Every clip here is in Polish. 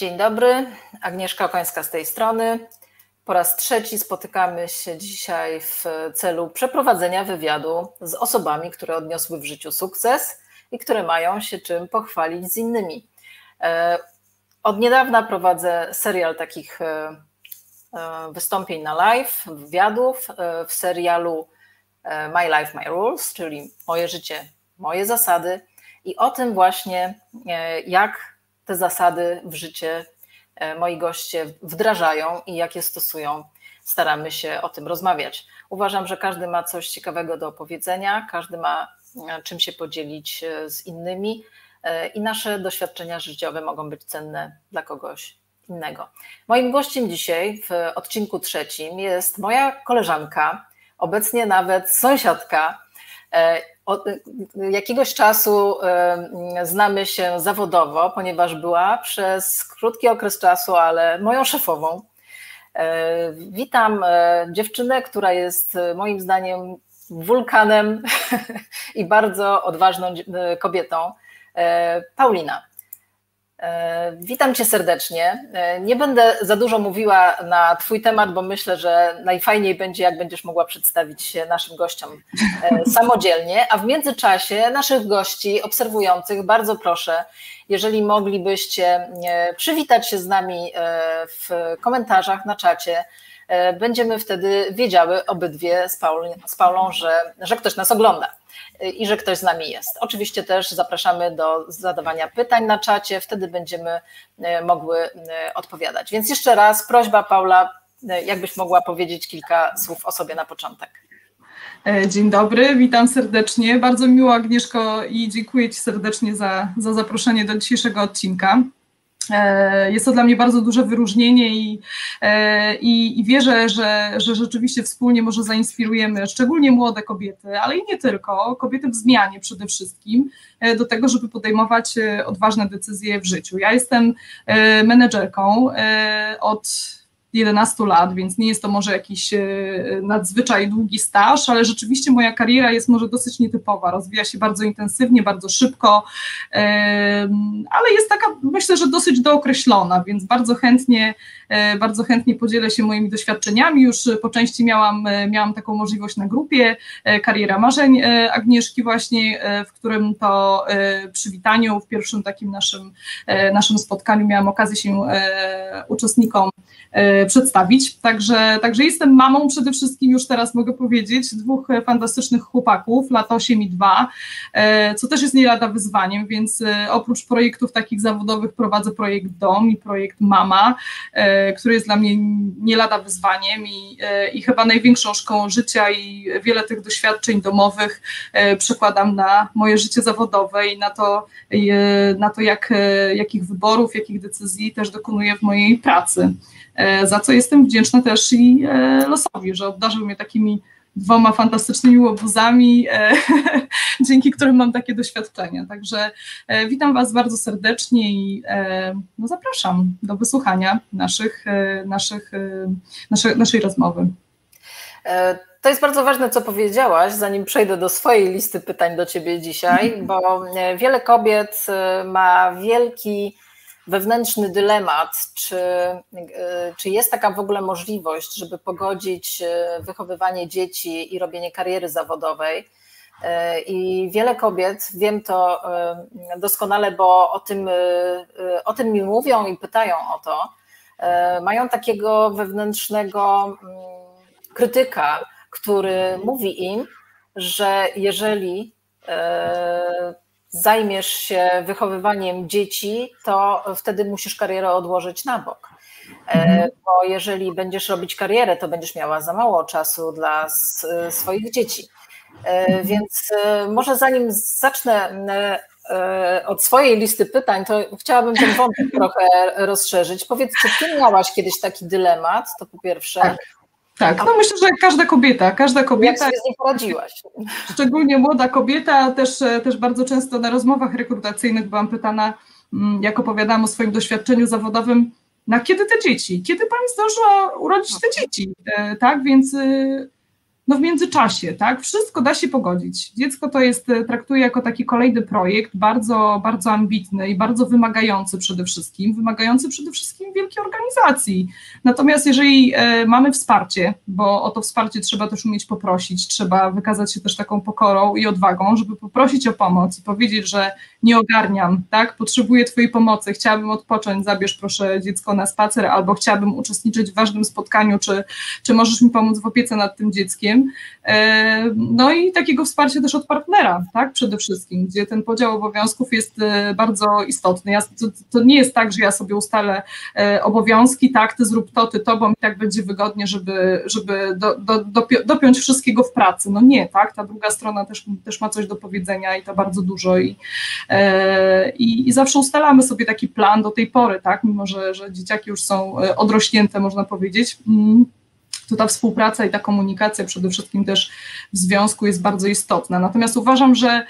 Dzień dobry, Agnieszka Okońska z tej strony. Po raz trzeci spotykamy się dzisiaj w celu przeprowadzenia wywiadu z osobami, które odniosły w życiu sukces i które mają się czym pochwalić z innymi. E, od niedawna prowadzę serial takich e, e, wystąpień na live, wywiadów w serialu My Life, My Rules, czyli Moje życie, moje zasady. I o tym właśnie, jak te zasady w życie e, moi goście wdrażają i jak je stosują. Staramy się o tym rozmawiać. Uważam, że każdy ma coś ciekawego do opowiedzenia, każdy ma e, czym się podzielić e, z innymi i nasze doświadczenia życiowe mogą być cenne dla kogoś innego. Moim gościem dzisiaj w odcinku trzecim jest moja koleżanka, obecnie nawet sąsiadka od jakiegoś czasu znamy się zawodowo, ponieważ była przez krótki okres czasu, ale moją szefową. E, witam e, dziewczynę, która jest e, moim zdaniem wulkanem i bardzo odważną kobietą. Paulina. E, witam Cię serdecznie. E, nie będę za dużo mówiła na Twój temat, bo myślę, że najfajniej będzie, jak będziesz mogła przedstawić się naszym gościom e, samodzielnie. A w międzyczasie naszych gości obserwujących bardzo proszę, jeżeli moglibyście przywitać się z nami w komentarzach na czacie. Będziemy wtedy wiedziały obydwie z, Paul, z Paulą, że, że ktoś nas ogląda i że ktoś z nami jest. Oczywiście też zapraszamy do zadawania pytań na czacie, wtedy będziemy e, mogły e, odpowiadać. Więc jeszcze raz prośba Paula, e, jakbyś mogła powiedzieć kilka słów o sobie na początek. Dzień dobry, witam serdecznie. Bardzo miło Agnieszko i dziękuję Ci serdecznie za, za zaproszenie do dzisiejszego odcinka. E, jest to dla mnie bardzo duże wyróżnienie i, e, i, i, wierzę, że, że rzeczywiście wspólnie może zainspirujemy szczególnie młode kobiety, ale i nie tylko, kobiety w zmianie przede wszystkim, e, do tego, żeby podejmować odważne decyzje w życiu. Ja jestem menedżerką od 11 lat, więc nie jest to może jakiś e, nadzwyczaj długi staż, ale rzeczywiście moja kariera jest może dosyć nietypowa, rozwija się bardzo intensywnie, bardzo szybko, ale jest taka, myślę, że dosyć dookreślona, więc bardzo chętnie, e, bardzo chętnie podzielę się moimi doświadczeniami. Już po części miałam, e, miałam taką możliwość na grupie Kariera Marzeń Agnieszki właśnie, w którym to przywitaniu, w pierwszym takim naszym, naszym spotkaniu miałam okazję się uczestnikom przedstawić. Także, także jestem mamą przede wszystkim, już teraz mogę powiedzieć, dwóch fantastycznych chłopaków, lat 8 i 2, e, co też jest nie lada wyzwaniem, więc e, oprócz projektów takich zawodowych prowadzę projekt Dom i projekt Mama, e, który jest dla mnie nie lada wyzwaniem i, i chyba największą szkołą życia i wiele tych doświadczeń domowych przekładam na moje życie zawodowe i na to, na to jak, jakich wyborów, jakich decyzji też dokonuję w mojej pracy. E, za co jestem wdzięczna też i e, losowi, że obdarzył mnie takimi dwoma fantastycznymi łobuzami, e, dzięki którym mam takie doświadczenia. Także witam Was bardzo serdecznie i no zapraszam do wysłuchania naszych, naszych, naszej, naszej rozmowy. To jest bardzo ważne, co powiedziałaś, zanim przejdę do swojej listy pytań do Ciebie dzisiaj, bo wiele kobiet ma wielki wewnętrzny dylemat, czy, e, czy jest taka w ogóle możliwość, żeby pogodzić e, wychowywanie dzieci i robienie kariery zawodowej. E, I wiele kobiet, wiem to doskonale, bo o tym, o tym mi mówią i pytają o to, mają takiego wewnętrznego mm, krytyka, który mówi im, że jeżeli zajmiesz się wychowywaniem dzieci, to wtedy musisz karierę odłożyć na bok. E, mhm. Bo jeżeli będziesz robić karierę, to będziesz miała za mało czasu dla swoich dzieci. E, mhm. Więc e, może zanim zacznę od swojej listy pytań, to chciałabym ten wątek trochę rozszerzyć. Powiedz, czy ty miałaś kiedyś taki dylemat, to po pierwsze. Tak. Tak, no myślę, że każda kobieta, każda kobieta. Jak sobie poradziłaś? Szczególnie młoda kobieta, też, też bardzo często na rozmowach rekrutacyjnych byłam pytana, mm, jak opowiadałam o swoim doświadczeniu zawodowym, na kiedy te dzieci? Kiedy pani zdążyła urodzić te dzieci? E, tak, więc y, no w międzyczasie, tak, wszystko da się pogodzić. Dziecko to jest, traktuję jako taki kolejny projekt, bardzo, bardzo ambitny i bardzo wymagający przede wszystkim, wymagający przede wszystkim wielkiej organizacji. Natomiast jeżeli e, mamy wsparcie, bo o to wsparcie trzeba też umieć poprosić, trzeba wykazać się też taką pokorą i odwagą, żeby poprosić o pomoc i powiedzieć, że nie ogarniam, tak, potrzebuję Twojej pomocy, chciałabym odpocząć, zabierz proszę dziecko na spacer, albo chciałabym uczestniczyć w ważnym spotkaniu, czy, czy możesz mi pomóc w opiece nad tym dzieckiem. E, no i takiego wsparcia też od partnera, tak, przede wszystkim, gdzie ten podział obowiązków jest e, bardzo istotny. Ja, to, to nie jest tak, że ja sobie ustalę e, obowiązki, tak, ty zrób to, ty to, bo mi tak będzie wygodnie, żeby, żeby do, do, dopiąć wszystkiego w pracy. No nie, tak, ta druga strona też, też ma coś do powiedzenia i to bardzo dużo i, i, i zawsze ustalamy sobie taki plan do tej pory, tak, mimo że, że dzieciaki już są odrośnięte, można powiedzieć. Mm to ta współpraca i ta komunikacja przede wszystkim też w związku jest bardzo istotna. Natomiast uważam, że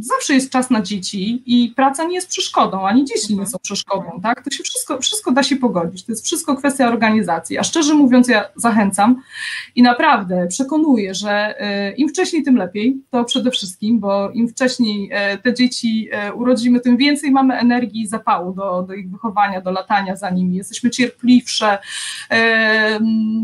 zawsze jest czas na dzieci i praca nie jest przeszkodą, ani dzieci nie są przeszkodą, tak? To się wszystko, wszystko da się pogodzić, to jest wszystko kwestia organizacji, a szczerze mówiąc ja zachęcam i naprawdę przekonuję, że e, im wcześniej, tym lepiej, to przede wszystkim, bo im wcześniej e, te dzieci e, urodzimy, tym więcej mamy energii i zapału do, do ich wychowania, do latania za nimi, jesteśmy cierpliwsze,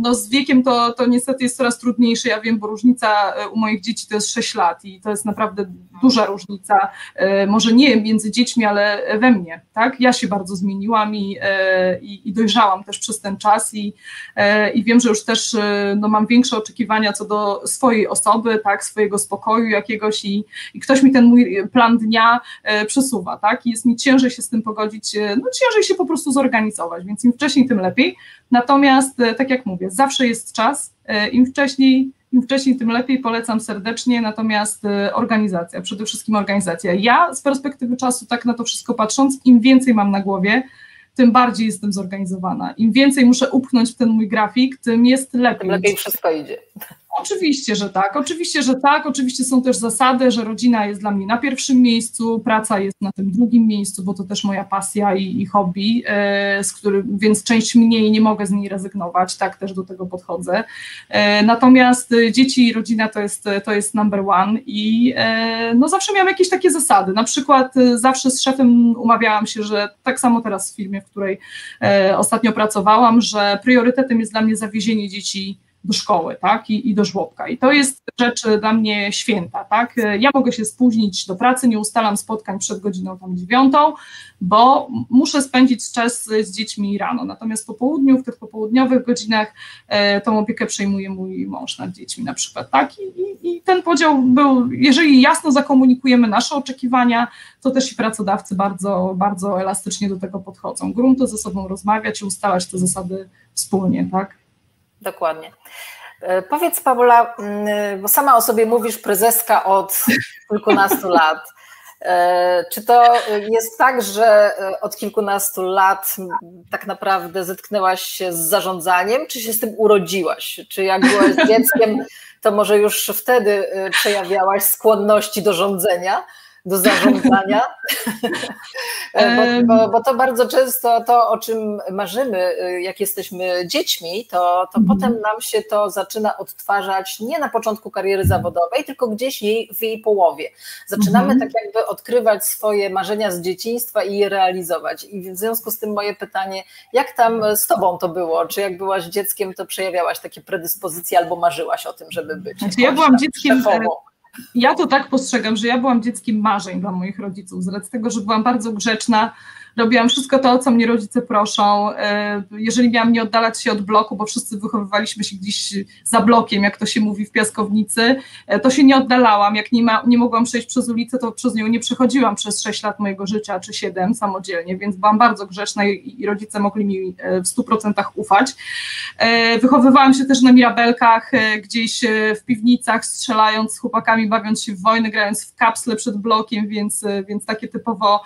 no z wiekiem to, to niestety jest coraz trudniejsze, ja wiem, bo różnica u moich dzieci to jest 6 lat i to jest naprawdę duża różnica, e, może nie między dziećmi, ale we mnie, tak? Ja się bardzo zmieniłam i, e, i, i dojrzałam też przez ten czas i, e, i wiem, że już też no, mam większe oczekiwania co do swojej osoby, tak? Swojego spokoju jakiegoś i, i ktoś mi ten mój plan dnia przesuwa, tak? I jest mi ciężej się z tym pogodzić, no ciężej się po prostu zorganizować, więc im wcześniej, tym lepiej. Natomiast, tak jak mówię, zawsze jest czas, im wcześniej, im wcześniej, tym lepiej, polecam serdecznie, natomiast y, organizacja, przede wszystkim organizacja. Ja z perspektywy czasu, tak na to wszystko patrząc, im więcej mam na głowie, tym bardziej jestem zorganizowana. Im więcej muszę upchnąć w ten mój grafik, tym jest lepiej. Tym lepiej wszystko idzie. Oczywiście, że tak. Oczywiście, że tak. Oczywiście są też zasady, że rodzina jest dla mnie na pierwszym miejscu, praca jest na tym drugim miejscu, bo to też moja pasja i, i hobby, e, z którym, więc część mniej nie mogę z niej rezygnować, tak też do tego podchodzę. E, natomiast dzieci i rodzina to jest, to jest number one i e, no zawsze miałam jakieś takie zasady. Na przykład zawsze z szefem umawiałam się, że tak samo teraz w firmie, w której ostatnio pracowałam, że priorytetem jest dla mnie zawiezienie dzieci do szkoły, tak, I, i do żłobka. I to jest rzecz dla mnie święta, tak. Ja mogę się spóźnić do pracy, nie ustalam spotkań przed godziną tam dziewiątą, bo muszę spędzić czas z dziećmi rano. Natomiast po południu, w tych popołudniowych godzinach e, tą opiekę przejmuje mój mąż nad dziećmi na przykład, tak. I, i, I ten podział był, jeżeli jasno zakomunikujemy nasze oczekiwania, to też i pracodawcy bardzo, bardzo elastycznie do tego podchodzą. Grunto ze sobą rozmawiać i ustalać te zasady wspólnie, tak. Dokładnie. E, powiedz Paula, mm, bo sama o sobie mówisz prezeska od kilkunastu lat. E, czy to jest tak, że e, od kilkunastu lat tak naprawdę zetknęłaś się z zarządzaniem, czy się z tym urodziłaś? Czy jak byłaś dzieckiem, to może już wtedy przejawiałaś skłonności do rządzenia? Do zarządzania, bo, bo, bo, to bardzo często to, o czym marzymy, y, jak jesteśmy dziećmi, to, to mhm. potem nam się to zaczyna odtwarzać nie na początku kariery zawodowej, tylko gdzieś jej, w jej połowie. Zaczynamy mhm. tak jakby odkrywać swoje marzenia z dzieciństwa i je realizować. I w związku z tym moje pytanie, jak tam z tobą to było? Czy jak byłaś dzieckiem, to przejawiałaś takie predyspozycje albo marzyłaś o tym, żeby być? Znaczy, ja byłam dzieckiem szefową? Ja to tak postrzegam, że ja byłam dzieckiem marzeń dla moich rodziców, z racji tego, że byłam bardzo grzeczna, robiłam wszystko to, co mnie rodzice proszą. E, jeżeli miałam nie oddalać się od bloku, bo wszyscy wychowywaliśmy się gdzieś za blokiem, jak to się mówi w piaskownicy, e, to się nie oddalałam. Jak nie, ma, nie mogłam przejść przez ulicę, to przez nią nie przechodziłam przez 6 lat mojego życia, czy 7 samodzielnie, więc byłam bardzo grzeczna i, rodzice mogli mi e, w 100% ufać. Wychowywałam się też na mirabelkach, gdzieś w piwnicach, strzelając z chłopakami, bawiąc się w wojny, grając w kapsle przed blokiem, więc, więc takie typowo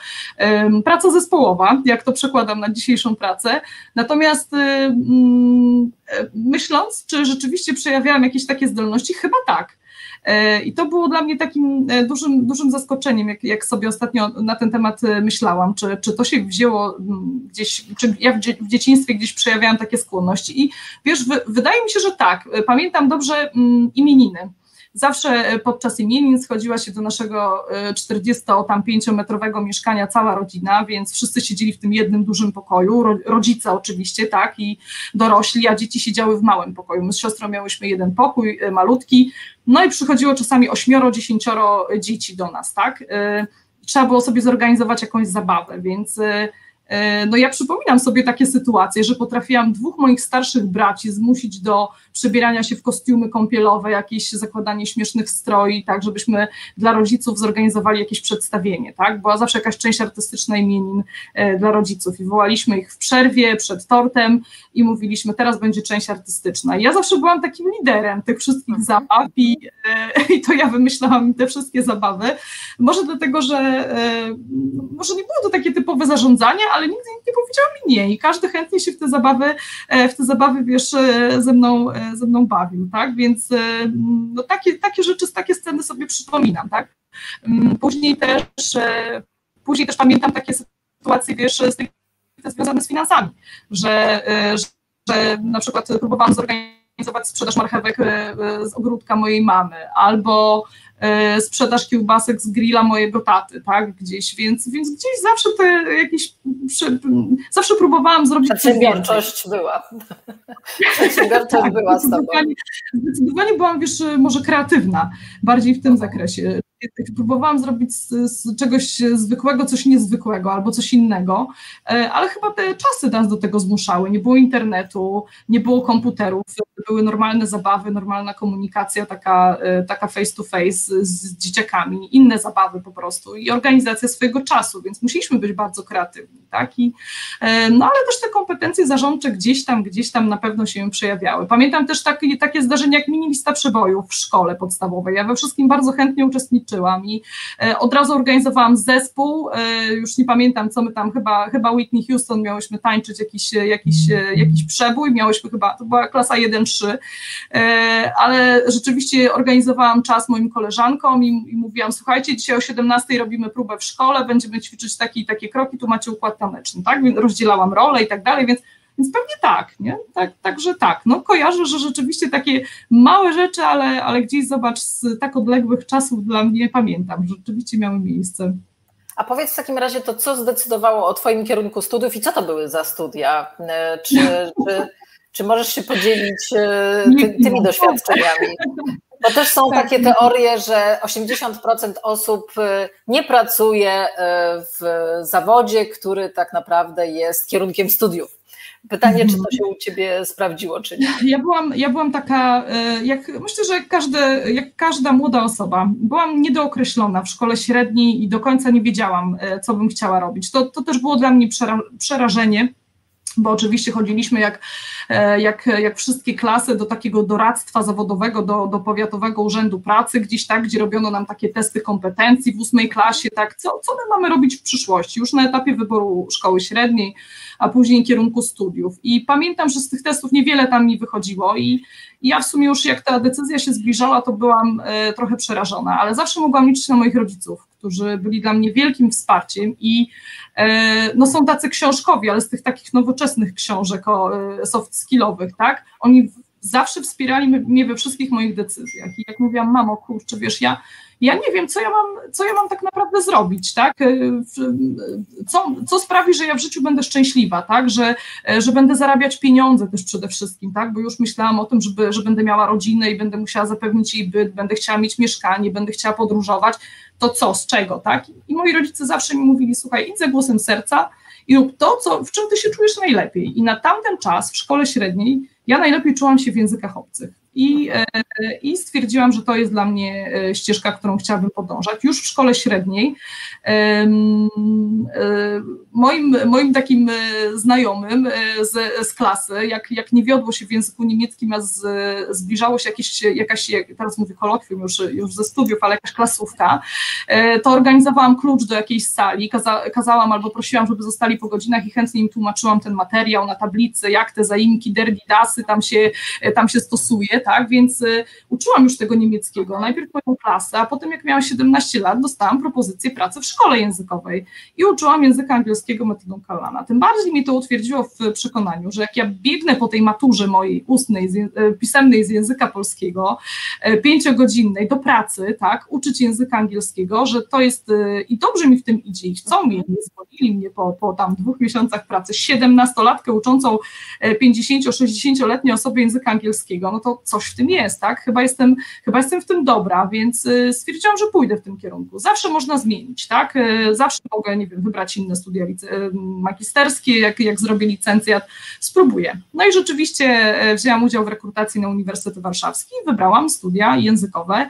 praca zespołowa zespołowa, jak to przekładam na dzisiejszą pracę. Natomiast y, mm, myśląc, czy rzeczywiście przejawiałam jakieś takie zdolności, chyba tak. I to było dla mnie takim dużym, dużym zaskoczeniem, jak, jak sobie ostatnio na ten temat myślałam, czy, czy to się wzięło gdzieś, czy ja w dzieciństwie gdzieś przejawiałam takie skłonności. I wiesz, wydaje mi się, że tak. Pamiętam dobrze imieniny. Zawsze e, podczas imienin schodziła się do naszego 45-metrowego e, mieszkania cała rodzina, więc wszyscy siedzieli w tym jednym dużym pokoju, rodzice oczywiście, tak, i dorośli, a dzieci siedziały w małym pokoju. My z siostrą miałyśmy jeden pokój, e, malutki, no i przychodziło czasami ośmioro, dziesięcioro dzieci do nas, tak. Trzeba było sobie zorganizować jakąś zabawę, więc no ja przypominam sobie takie sytuacje, że potrafiłam dwóch moich starszych braci zmusić do przebierania się w kostiumy kąpielowe, jakieś zakładanie śmiesznych stroi, tak, żebyśmy dla rodziców zorganizowali jakieś przedstawienie, tak, była zawsze jakaś część artystyczna imienin e, dla rodziców i wołaliśmy ich w przerwie, przed tortem i mówiliśmy, teraz będzie część artystyczna. I ja zawsze byłam takim liderem tych wszystkich mhm. zabaw i, e, i to ja wymyślałam te wszystkie zabawy, może dlatego, że może nie było to takie typowe zarządzanie, ale nigdy nikt nie powiedział mi nie i każdy chętnie się w te zabawy, e, w te zabawy, wiesz, e, ze mną, e, ze mną bawił, tak, więc no, takie, takie rzeczy, takie sceny sobie przypominam, tak. Mm, później też, później też pamiętam takie sytuacje, wiesz, związane z finansami, że, że na przykład próbowałam zorganizować sprzedaż marchewek z ogródka mojej mamy, albo E, sprzedaż kiełbasek z grilla mojego taty, tak, gdzieś, więc, więc gdzieś zawsze te jakieś, zawsze próbowałam zrobić Przedsiębiorczość była. Przedsiębiorczość była z tobą. Zdecydowanie byłam, wiesz, może kreatywna, bardziej w tym zakresie próbowałam zrobić z, z, czegoś zwykłego coś niezwykłego albo coś innego, e, ale chyba te czasy nas do tego zmuszały. Nie było internetu, nie było komputerów, były normalne zabawy, normalna komunikacja, taka, e, taka face to face z dzieciakami, inne zabawy po prostu i organizacja swojego czasu, więc musieliśmy być bardzo kreatywni, tak? I, e, no ale też te kompetencje zarządcze gdzieś tam, gdzieś tam na pewno się przejawiały. Pamiętam też takie, takie zdarzenia jak mini lista przebojów w szkole podstawowej. Ja we wszystkim bardzo chętnie uczestniczyłam i e, od razu organizowałam zespół, e, już nie pamiętam co my tam, chyba, chyba Whitney Houston miałyśmy tańczyć jakiś, jakiś, jakiś przebój, miałyśmy chyba, to była klasa 1-3, e, ale rzeczywiście organizowałam czas moim koleżankom i, i mówiłam, słuchajcie, dzisiaj o 17 robimy próbę w szkole, będziemy ćwiczyć takie i takie kroki, tu macie układ taneczny, tak, rozdzielałam role i tak dalej, więc więc pewnie tak, nie? Tak, także tak. No kojarzę, że rzeczywiście takie małe rzeczy, ale, ale gdzieś zobacz, z tak odległych czasów dla mnie pamiętam, rzeczywiście miały miejsce. A powiedz w takim razie to, co zdecydowało o Twoim kierunku studiów i co to były za studia? E, czy, czy, czy możesz się podzielić e, ty, tymi doświadczeniami? Bo też są tak. takie teorie, że 80% osób e, nie pracuje w zawodzie, który tak naprawdę jest kierunkiem studiów. Pytanie, czy to mhm. się u Ciebie sprawdziło, czy nie? Ja byłam, ja byłam taka, e, jak myślę, że jak, każdy, jak każda młoda osoba, byłam niedookreślona w szkole średniej i do końca nie wiedziałam, e, co bym chciała robić. To, to też było dla mnie przera przerażenie, bo oczywiście chodziliśmy jak, e, jak, jak wszystkie klasy do takiego doradztwa zawodowego, do, do powiatowego urzędu pracy, gdzieś tak, gdzie robiono nam takie testy kompetencji w ósmej klasie, tak, co, co my mamy robić w przyszłości, już na etapie wyboru szkoły średniej, a później kierunku studiów. I pamiętam, że z tych testów niewiele tam mi wychodziło i, i ja w sumie już jak ta decyzja się zbliżała, to byłam e, trochę przerażona, ale zawsze mogłam liczyć na moich rodziców, którzy byli dla mnie wielkim wsparciem i e, no są tacy książkowi, ale z tych takich nowoczesnych książek e, soft skillowych, tak? Oni zawsze wspierali mnie we wszystkich moich decyzjach. I jak mówiłam, mamo, kurczę, wiesz, ja ja nie wiem, co ja mam, co ja mam tak naprawdę zrobić, tak? E, co, co sprawi, że ja w życiu będę szczęśliwa, tak? Że, e, że będę zarabiać pieniądze też przede wszystkim, tak? Bo już myślałam o tym, żeby, że będę miała rodzinę i będę musiała zapewnić jej byt, będę chciała mieć mieszkanie, będę chciała podróżować, to co, z czego, tak? I moi rodzice zawsze mi mówili, słuchaj, idź za głosem serca i rób to, co, w czym ty się czujesz najlepiej. I na tamten czas w szkole średniej ja najlepiej czułam się w językach obcych i, e, i stwierdziłam, że to jest dla mnie e, ścieżka, którą chciałabym podążać. Już w szkole średniej e, moim, moim takim znajomym z, z klasy, jak, jak nie wiodło się w języku niemieckim, a z, zbliżało się jakieś, jakaś, teraz mówię kolokwium już, już ze studiów, ale jakaś klasówka, to organizowałam klucz do jakiejś sali, kaza, kazałam albo prosiłam, żeby zostali po godzinach i chętnie im tłumaczyłam ten materiał na tablicy, jak te zaimki, derdi, dasy tam się, tam się stosuje, tak, więc, y, uczyłam już tego niemieckiego, najpierw moją klasę, a potem jak miałam 17 lat, dostałam propozycję pracy w szkole językowej i uczyłam języka angielskiego metodą Kalana. Tym bardziej mi to utwierdziło w przekonaniu, że jak ja biegnę po tej maturze mojej ustnej, e, pisemnej z języka polskiego, e, pięciogodzinnej do pracy, tak, uczyć języka angielskiego, że to jest e, i dobrze mi w tym idzie i chcą mnie, nie zwolnili mnie po, po tam dwóch miesiącach pracy, 17-latkę uczącą 50-60-letniej osobie języka angielskiego, no to coś w tym jest, tak, chyba jestem, chyba jestem w tym dobra, więc stwierdziłam, że pójdę w tym kierunku. Zawsze można zmienić, tak, zawsze mogę, nie wiem, wybrać inne studia magisterskie, jak, jak zrobię licencjat, spróbuję. No i rzeczywiście wzięłam udział w rekrutacji na Uniwersytet Warszawski wybrałam studia językowe,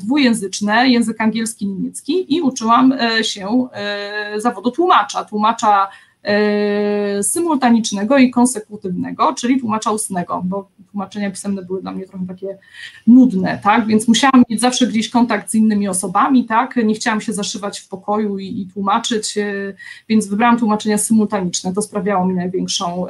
dwujęzyczne, język angielski, niemiecki i uczyłam się zawodu tłumacza, tłumacza symultanicznego i konsekutywnego, czyli tłumacza ustnego, bo tłumaczenia pisemne były dla mnie trochę takie nudne, tak, więc musiałam mieć zawsze gdzieś kontakt z innymi osobami, tak, nie chciałam się zaszywać w pokoju i, i tłumaczyć, więc wybrałam tłumaczenia symultaniczne, to sprawiało mi największą,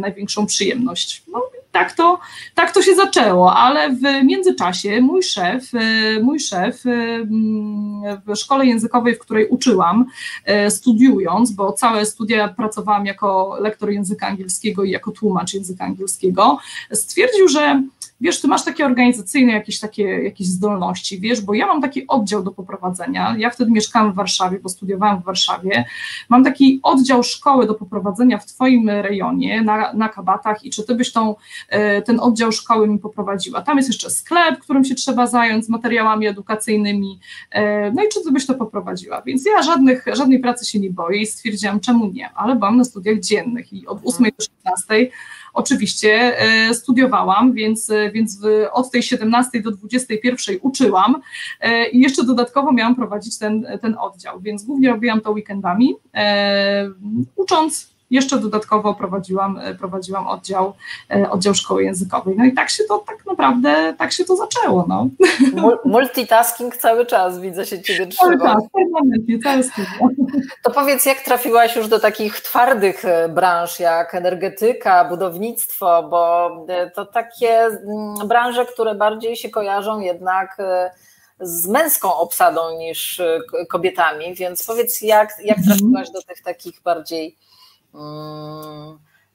największą przyjemność. No, tak to, tak to się zaczęło, ale w międzyczasie mój szef, e, mój szef e, mm, w szkole językowej, w której uczyłam, e, studiując, bo całe studia pracowałam jako lektor języka angielskiego i jako tłumacz języka angielskiego, stwierdził, że wiesz, ty masz takie organizacyjne jakieś takie jakieś zdolności, wiesz, bo ja mam taki oddział do poprowadzenia, ja wtedy mieszkałam w Warszawie, bo studiowałam w Warszawie, mam taki oddział szkoły do poprowadzenia w twoim rejonie, na, na Kabatach. I czy ty byś tą, e, ten oddział szkoły mi poprowadziła. Tam jest jeszcze sklep, którym się trzeba zająć, materiałami edukacyjnymi, e, no i czy ty byś to poprowadziła, więc ja żadnych, żadnej pracy się nie boję i stwierdziłam, czemu nie, ale byłam na studiach dziennych i od 8 do 16 oczywiście e, studiowałam, więc, e, więc od tej 17 do 21 uczyłam e, i jeszcze dodatkowo miałam prowadzić ten, ten oddział, więc głównie robiłam to weekendami, ucząc jeszcze dodatkowo prowadziłam, prowadziłam oddział, oddział szkoły językowej. No i tak się to tak naprawdę, tak się to zaczęło. No. Multitasking cały czas, widzę się Ciebie trzyma. Tak, permanentnie, całe studia. To powiedz, jak trafiłaś już do takich twardych e, branż, jak energetyka, budownictwo, bo e, to takie mm, branże, które bardziej się kojarzą jednak e, z męską obsadą niż kobietami, więc powiedz, jak, jak mhm. trafiłaś do tych takich bardziej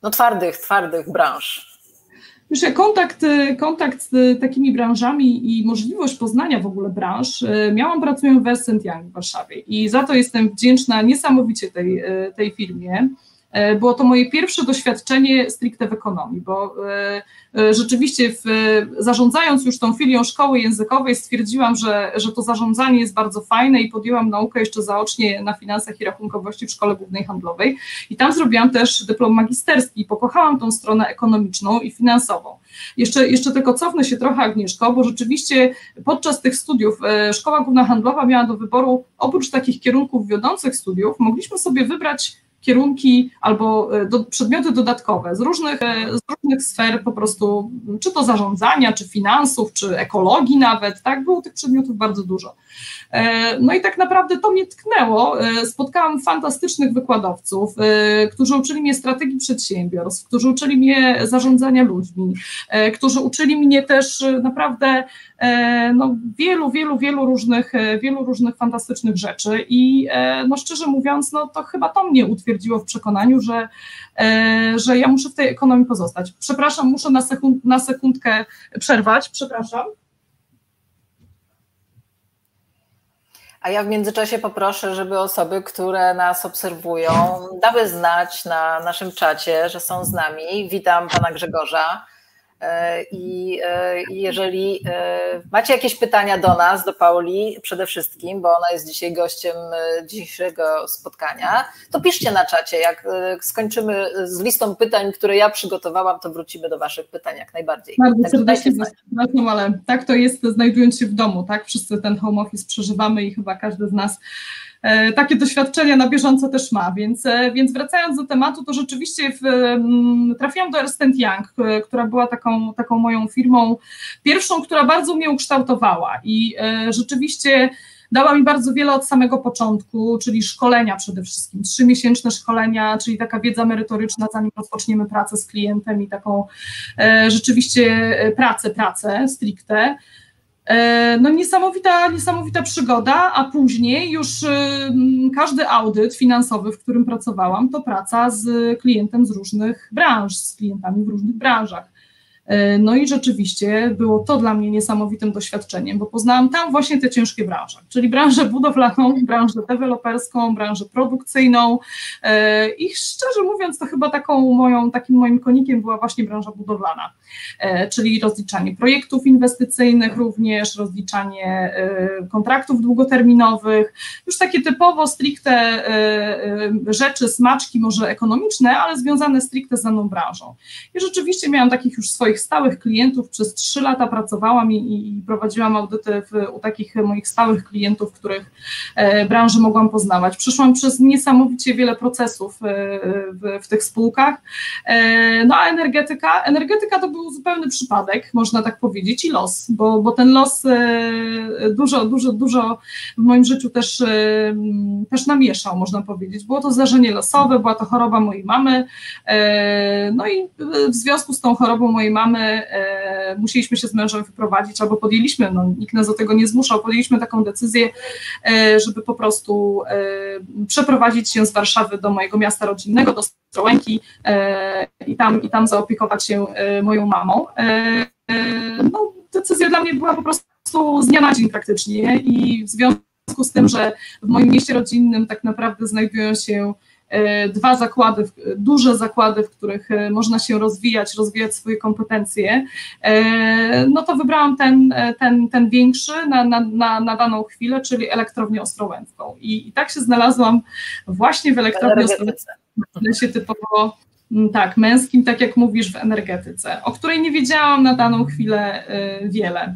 no, twardych, twardych branż. Wiesz, kontakt, kontakt z takimi branżami i możliwość poznania w ogóle branż e, miałam pracując w Young w Warszawie i za to jestem wdzięczna niesamowicie tej, e, tej firmie. E, było to moje pierwsze doświadczenie stricte w ekonomii, bo e, e, rzeczywiście w, zarządzając już tą filią szkoły językowej stwierdziłam, że, że to zarządzanie jest bardzo fajne i podjęłam naukę jeszcze zaocznie na finansach i rachunkowości w Szkole Głównej Handlowej i tam zrobiłam też dyplom magisterski i pokochałam tą stronę ekonomiczną i finansową. Jeszcze, jeszcze tylko cofnę się trochę Agnieszko, bo rzeczywiście podczas tych studiów Szkoła Główna Handlowa miała do wyboru oprócz takich kierunków wiodących studiów, mogliśmy sobie wybrać kierunki albo e, do, przedmioty dodatkowe z różnych, e, z różnych sfer po prostu, czy to zarządzania, czy finansów, czy ekologii nawet, tak, było tych przedmiotów bardzo dużo. E, no i tak naprawdę to mnie tknęło. Spotkałam fantastycznych wykładowców, którzy uczyli mnie strategii przedsiębiorstw, którzy uczyli mnie zarządzania ludźmi, którzy uczyli mnie też naprawdę no, wielu, wielu, wielu różnych, wielu różnych fantastycznych rzeczy i no szczerze mówiąc, no to chyba to mnie utwierdziło utwierdziło w przekonaniu, że, e, że ja muszę w tej ekonomii pozostać. Przepraszam, muszę na, sekund, na sekundkę przerwać, przepraszam. A ja w międzyczasie poproszę, żeby osoby, które nas obserwują, dały znać na naszym czacie, że są z nami. Witam pana Grzegorza. E, e, I jeżeli e, macie jakieś pytania do nas, do Pauli przede wszystkim, bo ona jest dzisiaj gościem dzisiejszego spotkania, to piszcie na czacie. Jak skończymy z listą pytań, które ja przygotowałam, to wrócimy do Waszych pytań jak najbardziej. Bardzo serdecznie przepraszam, ale tak to jest znajdując się w domu, tak? Wszyscy ten home office przeżywamy i chyba każdy z nas takie doświadczenia na bieżąco też ma. Więc, e, więc wracając do tematu, to rzeczywiście w, mm, trafiłam do Ernst Young, e, która była taką, taką moją firmą pierwszą, która bardzo mnie ukształtowała i rzeczywiście dała mi bardzo wiele od samego początku, czyli szkolenia przede wszystkim, trzymiesięczne szkolenia, czyli taka wiedza merytoryczna, zanim rozpoczniemy pracę z klientem i taką e, rzeczywiście pracę, pracę stricte. E, no niesamowita, niesamowita przygoda, a później już każdy audyt finansowy, w którym pracowałam, to praca z klientem z różnych branż, z klientami w różnych branżach. E, no i rzeczywiście było to dla mnie niesamowitym doświadczeniem, bo poznałam tam właśnie te ciężkie branże, czyli branżę budowlaną, branżę deweloperską, branżę produkcyjną e, i szczerze mówiąc to chyba taką moją, takim moim konikiem była właśnie branża budowlana, e, czyli rozliczanie projektów inwestycyjnych również, rozliczanie kontraktów długoterminowych, już takie typowo stricte rzeczy, smaczki może ekonomiczne, ale związane stricte z daną branżą. I rzeczywiście miałam takich już swoich swoich stałych klientów przez trzy lata pracowałam i, i prowadziłam audyty w, u takich moich stałych klientów, których e, branży mogłam poznawać. Przeszłam przez niesamowicie wiele procesów e, w, w, tych spółkach. E, no a energetyka, energetyka to był zupełny przypadek, można tak powiedzieć, i los, bo, bo ten los e, dużo, dużo, dużo w moim życiu też, e, też namieszał, można powiedzieć. Było to zdarzenie losowe, była to choroba mojej mamy, e, no i w związku z tą chorobą mojej mamy mamy, e, musieliśmy się z mężem wyprowadzić, albo podjęliśmy, no, nikt nas do tego nie zmuszał, podjęliśmy taką decyzję, e, żeby po prostu e, przeprowadzić się z Warszawy do mojego miasta rodzinnego, do Strołęki i tam, i tam zaopiekować się moją mamą. No, decyzja dla mnie była po prostu z dnia na dzień praktycznie i w związku z tym, że w moim mieście rodzinnym tak naprawdę znajdują się dwa zakłady, duże zakłady, w których e, można się rozwijać, rozwijać swoje kompetencje, e, no to wybrałam ten, ten, ten większy na, na, na, na daną chwilę, czyli elektrownię ostrołęcką. I, I tak się znalazłam właśnie w elektrowni ostrołęckiej, w się typowo tak, męskim, tak jak mówisz, w energetyce, o której nie wiedziałam na daną chwilę wiele.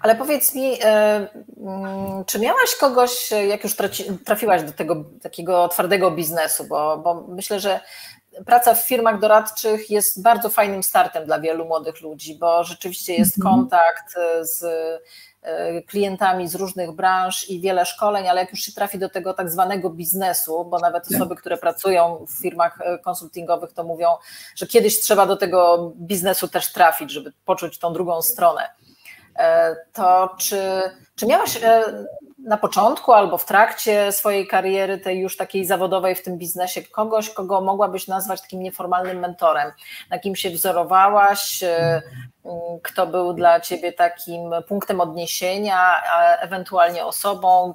Ale powiedz mi, e, mm, czy miałaś kogoś, jak już trafiłaś do tego takiego twardego biznesu, bo, bo myślę, że praca w firmach doradczych jest bardzo fajnym startem dla wielu młodych ludzi, bo rzeczywiście jest mhm. kontakt z e, klientami z różnych branż i wiele szkoleń, ale jak już się trafi do tego tak zwanego biznesu, bo nawet tak. osoby, które pracują w firmach e, konsultingowych, to mówią, że kiedyś trzeba do tego biznesu też trafić, żeby poczuć tą drugą stronę. E, to czy, czy miałaś e, na początku albo w trakcie swojej kariery, tej już takiej zawodowej w tym biznesie, kogoś, kogo mogłabyś nazwać takim nieformalnym mentorem, na kim się wzorowałaś, e, kto był dla ciebie takim punktem odniesienia, ewentualnie osobą,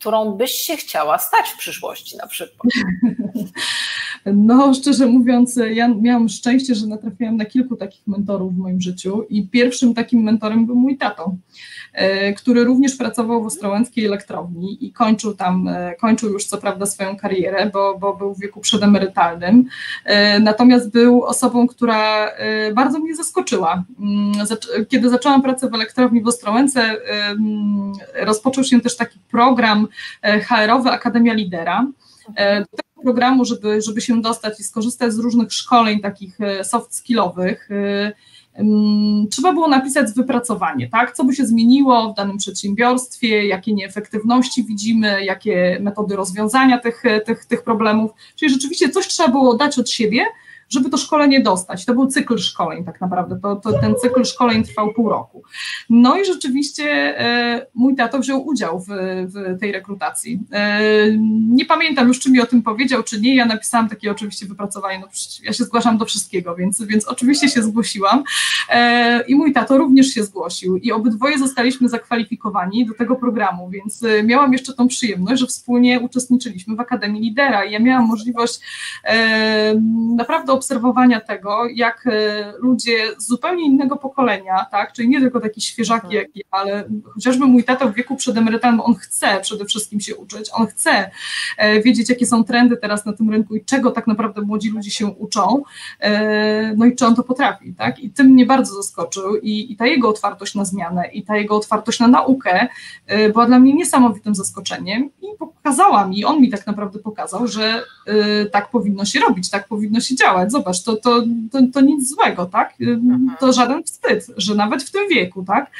którą byś się chciała stać w przyszłości na przykład? No, szczerze mówiąc, ja miałam szczęście, że natrafiłam na kilku takich mentorów w moim życiu i pierwszym takim mentorem był mój tato, e, który również pracował w Ostrołęckiej Elektrowni i kończył tam, e, kończył już co prawda swoją karierę, bo, bo był w wieku przedemerytalnym, e, natomiast był osobą, która bardzo mnie zaskoczyła. Mm, kiedy zaczęłam pracę w elektrowni w Ostrołęce, rozpoczął się też taki program HR-owy Akademia Lidera, do tego programu, żeby, żeby się dostać i skorzystać z różnych szkoleń takich e, soft skillowych, e, trzeba było napisać wypracowanie, tak? Co by się zmieniło w danym przedsiębiorstwie, jakie nieefektywności widzimy, jakie metody rozwiązania tych, tych, tych problemów. Czyli rzeczywiście coś trzeba było dać od siebie, żeby to szkolenie dostać. To był cykl szkoleń tak naprawdę, to, to ten cykl szkoleń trwał pół roku. No i rzeczywiście e, mój tato wziął udział w, w tej rekrutacji. E, nie pamiętam już, czy mi o tym powiedział, czy nie, ja napisałam takie oczywiście wypracowanie, no ja się zgłaszam do wszystkiego, więc, więc oczywiście się zgłosiłam e, i mój tato również się zgłosił i obydwoje zostaliśmy zakwalifikowani do tego programu, więc miałam jeszcze tą przyjemność, że wspólnie uczestniczyliśmy w Akademii Lidera i ja miałam możliwość naprawdę obserwowania tego, jak e, ludzie z zupełnie innego pokolenia, tak, czyli nie tylko taki świeżaki tak. jak ja, ale chociażby mój tata w wieku przedemerytalnym, on chce przede wszystkim się uczyć, on chce e, wiedzieć, jakie są trendy teraz na tym rynku i czego tak naprawdę młodzi ludzie się uczą, e, no i czy on to potrafi, tak, i tym mnie bardzo zaskoczył. I, i ta jego otwartość na zmianę i ta jego otwartość na naukę była dla mnie niesamowitym zaskoczeniem i pokazała mi, on mi tak naprawdę pokazał, że tak powinno się robić, tak powinno się działać, Zobacz, to, to, to, to nic złego, tak? Mhm. To żaden wstyd, że nawet w tym wieku, tak?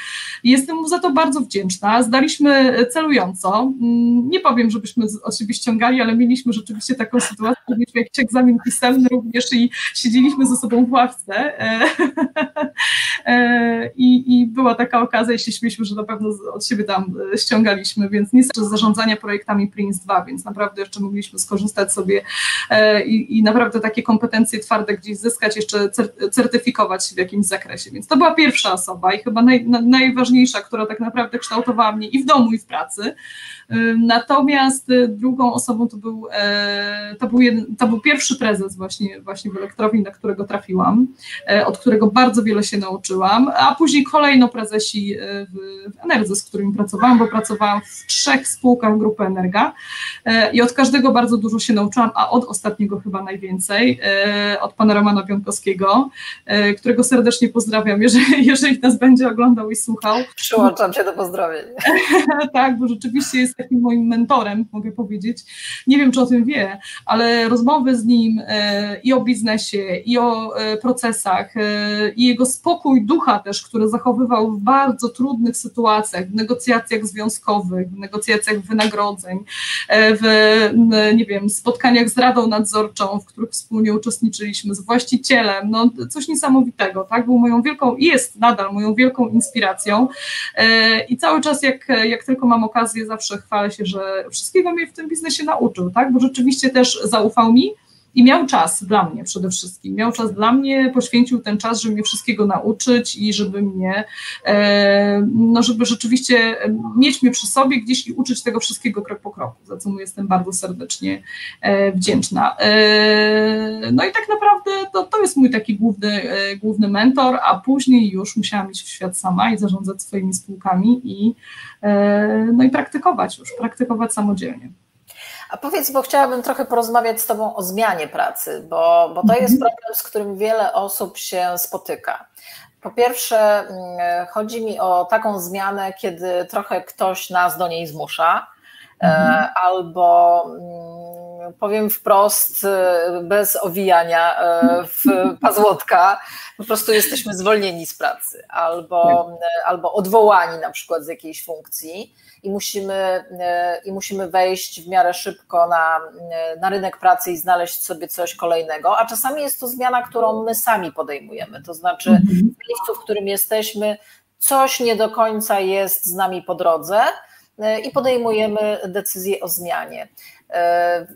Jestem mu za to bardzo wdzięczna. Zdaliśmy celująco. Mm, nie powiem, żebyśmy od siebie ściągali, ale mieliśmy rzeczywiście taką sytuację, że mieliśmy jakiś egzamin pisemny również i siedzieliśmy ze sobą w ławce. E, e, I, I była taka okazja i się śmieliśmy, że na pewno od siebie tam ściągaliśmy, więc nie z zarządzania projektami Prince 2, więc naprawdę jeszcze mogliśmy skorzystać sobie e, i, i naprawdę takie kompetencje twarde gdzieś zyskać, jeszcze certyfikować się w jakimś zakresie. Więc to była pierwsza osoba i chyba naj, najważniejsza, która tak naprawdę kształtowała mnie i w domu, i w pracy. Natomiast y, drugą osobą to był, e, to był, jeden, to był pierwszy prezes właśnie, właśnie w elektrowni, na którego trafiłam, e, od którego bardzo wiele się nauczyłam, a później kolejno prezesi e, w, w z którymi pracowałam, bo pracowałam w trzech spółkach grupy Energa i od każdego bardzo dużo się nauczyłam, a od ostatniego chyba najwięcej, od pana Romana Piątkowskiego, którego serdecznie pozdrawiam, jeżeli, jeżeli nas będzie oglądał i słuchał. Przyłączam się do pozdrowień. tak, bo rzeczywiście jest takim moim mentorem, mogę powiedzieć. Nie wiem, czy o tym wie, ale rozmowy z nim e, i o biznesie, i o e, procesach, e, i jego spokój ducha też, który zachowywał w bardzo trudnych sytuacjach, w negocjacjach związkowych, w negocjacjach wynagrodzeń, w, nie wiem, spotkaniach z Radą Nadzorczą, w których wspólnie uczestniczyliśmy, z właścicielem, no coś niesamowitego, tak, był moją wielką, jest nadal moją wielką inspiracją. I cały czas jak, jak tylko mam okazję, zawsze chwalę się, że wszystkiego mnie w tym biznesie nauczył, tak? Bo rzeczywiście też zaufał mi i miał czas dla mnie przede wszystkim. Miał czas dla mnie, poświęcił ten czas, żeby mnie wszystkiego nauczyć i żeby mnie, e, no żeby rzeczywiście mieć mnie przy sobie gdzieś i uczyć tego wszystkiego krok po kroku, za co mu jestem bardzo serdecznie e, wdzięczna. E, no i tak naprawdę to, to jest mój taki główny, główny mentor, a później już musiałam iść w świat sama i zarządzać swoimi spółkami i, no i praktykować już, praktykować samodzielnie. A powiedz, bo chciałabym trochę porozmawiać z Tobą o zmianie pracy, bo, bo to jest mhm. problem, z którym wiele osób się spotyka. Po pierwsze, mm, chodzi mi o taką zmianę, kiedy trochę ktoś nas do niej zmusza, e, mhm. albo mm, powiem wprost, e, bez owijania e, w pazłotka, po prostu jesteśmy zwolnieni z pracy, albo, tak. albo odwołani na przykład z jakiejś funkcji i musimy, e, i musimy wejść w miarę szybko na, na rynek pracy i znaleźć sobie coś kolejnego, a czasami jest to zmiana, którą my sami podejmujemy, to znaczy mhm. w miejscu, w którym jesteśmy, coś nie do końca jest z nami po drodze e, i podejmujemy decyzję o zmianie. E,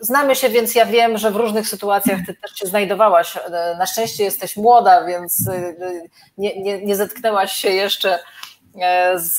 znamy się, więc ja wiem, że w różnych sytuacjach ty też się znajdowałaś. Na szczęście jesteś młoda, więc nie, nie, nie zetknęłaś się jeszcze E, z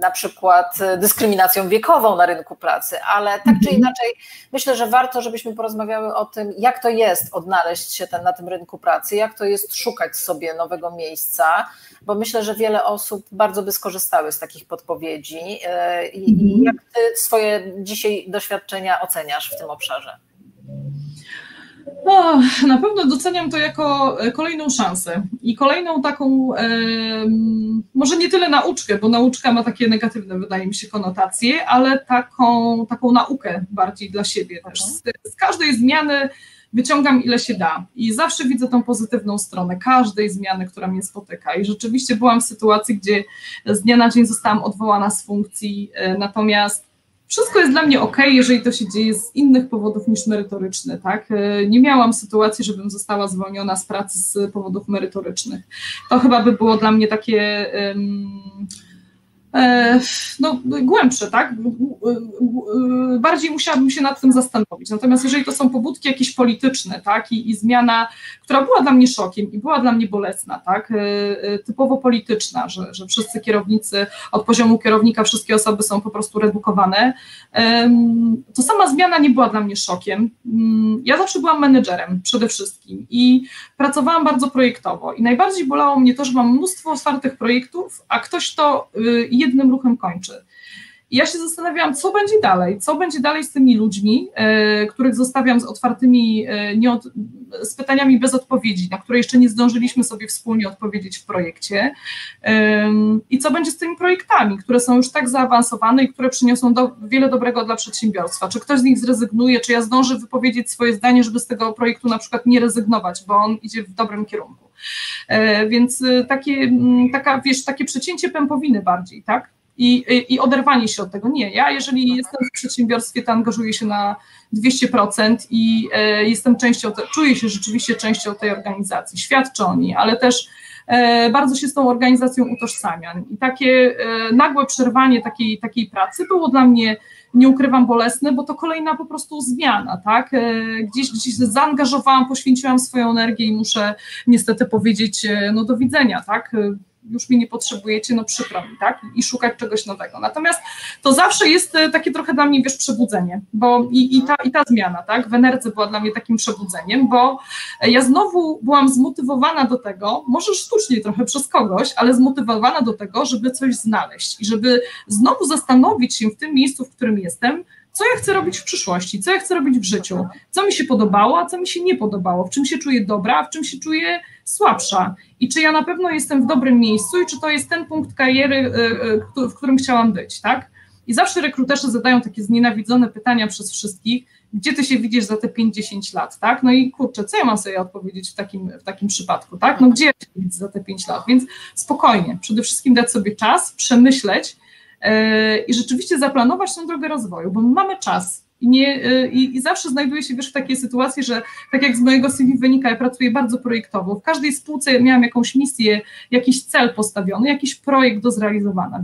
na przykład dyskryminacją wiekową na rynku pracy, ale tak czy mhm. inaczej myślę, że warto, żebyśmy porozmawiały o tym, jak to jest odnaleźć się ten, na tym rynku pracy, jak to jest szukać sobie nowego miejsca, bo myślę, że wiele osób bardzo by skorzystały z takich podpowiedzi e, i, i mhm. jak ty swoje dzisiaj doświadczenia oceniasz w tym obszarze? No, na pewno doceniam to jako e, kolejną szansę i kolejną taką, może nie tyle nauczkę, bo nauczka ma takie negatywne, wydaje mi się, konotacje, ale taką, taką naukę bardziej dla siebie też. Z, z każdej zmiany wyciągam ile się da i zawsze widzę tą pozytywną stronę każdej zmiany, która mnie spotyka. I rzeczywiście byłam w sytuacji, gdzie z dnia na dzień zostałam odwołana z funkcji, e, natomiast wszystko jest dla mnie ok, jeżeli to się dzieje z innych powodów niż merytoryczne, tak? E, nie miałam sytuacji, żebym została zwolniona z pracy z powodów merytorycznych. To chyba by było dla mnie takie. Um, no, głębsze, tak? Bardziej musiałabym się nad tym zastanowić. Natomiast jeżeli to są pobudki jakieś polityczne, tak, i, i zmiana, która była dla mnie szokiem i była dla mnie bolesna, tak, e, e, typowo polityczna, że, że wszyscy kierownicy, od poziomu kierownika wszystkie osoby są po prostu redukowane, to sama zmiana nie była dla mnie szokiem. Mm, ja zawsze byłam menedżerem przede wszystkim i pracowałam bardzo projektowo i najbardziej bolało mnie to, że mam mnóstwo otwartych projektów, a ktoś to y, jednym ruchem kończy. I ja się zastanawiałam, co będzie dalej, co będzie dalej z tymi ludźmi, e, których zostawiam z otwartymi, e, nie od, z pytaniami bez odpowiedzi, na które jeszcze nie zdążyliśmy sobie wspólnie odpowiedzieć w projekcie. I co będzie z tymi projektami, które są już tak zaawansowane i które przyniosą do, wiele dobrego dla przedsiębiorstwa. Czy ktoś z nich zrezygnuje, czy ja zdążę wypowiedzieć swoje zdanie, żeby z tego projektu na przykład nie rezygnować, bo on idzie w dobrym kierunku. E, więc takie, taka, wiesz, takie przecięcie pępowiny bardziej, tak? i, i oderwanie się od tego. Nie, ja jeżeli jestem w przedsiębiorstwie, to angażuję się na 200% i e, jestem częścią, te, czuję się rzeczywiście częścią tej organizacji, świadczę o niej, ale też e, bardzo się z tą organizacją utożsamiam. I takie e, nagłe przerwanie takiej, takiej pracy było dla mnie, nie ukrywam, bolesne, bo to kolejna po prostu zmiana, tak? E, gdzieś, gdzieś zaangażowałam, poświęciłam swoją energię i muszę niestety powiedzieć, e, no do widzenia, tak? Już mnie nie potrzebujecie, no przykro mi, tak? I szukać czegoś nowego. Natomiast to zawsze jest e, takie trochę dla mnie, wiesz, przebudzenie, bo i, i, ta, i ta zmiana, tak? W Energy była dla mnie takim przebudzeniem, bo ja znowu byłam zmotywowana do tego, może sztucznie trochę przez kogoś, ale zmotywowana do tego, żeby coś znaleźć i żeby znowu zastanowić się w tym miejscu, w którym jestem, co ja chcę robić w przyszłości, co ja chcę robić w życiu, co mi się podobało, a co mi się nie podobało, w czym się czuję dobra, a w czym się czuję słabsza i czy ja na pewno jestem w dobrym miejscu i czy to jest ten punkt kariery, y, y, w którym chciałam być, tak? I zawsze rekruterzy zadają takie znienawidzone pytania przez wszystkich, gdzie ty się widzisz za te 5-10 lat, tak? No i kurczę, co ja mam sobie odpowiedzieć w takim, w takim przypadku, tak? No gdzie ja się widzę za te 5 lat? Więc spokojnie, przede wszystkim dać sobie czas, przemyśleć i rzeczywiście zaplanować tę drogę rozwoju, bo mamy czas, i, nie, y, i, I, zawsze znajduję się wiesz, w takiej sytuacji, że tak jak z mojego CV wynika, ja pracuję bardzo projektowo. W każdej spółce miałam jakąś misję, jakiś cel postawiony, jakiś projekt do zrealizowania.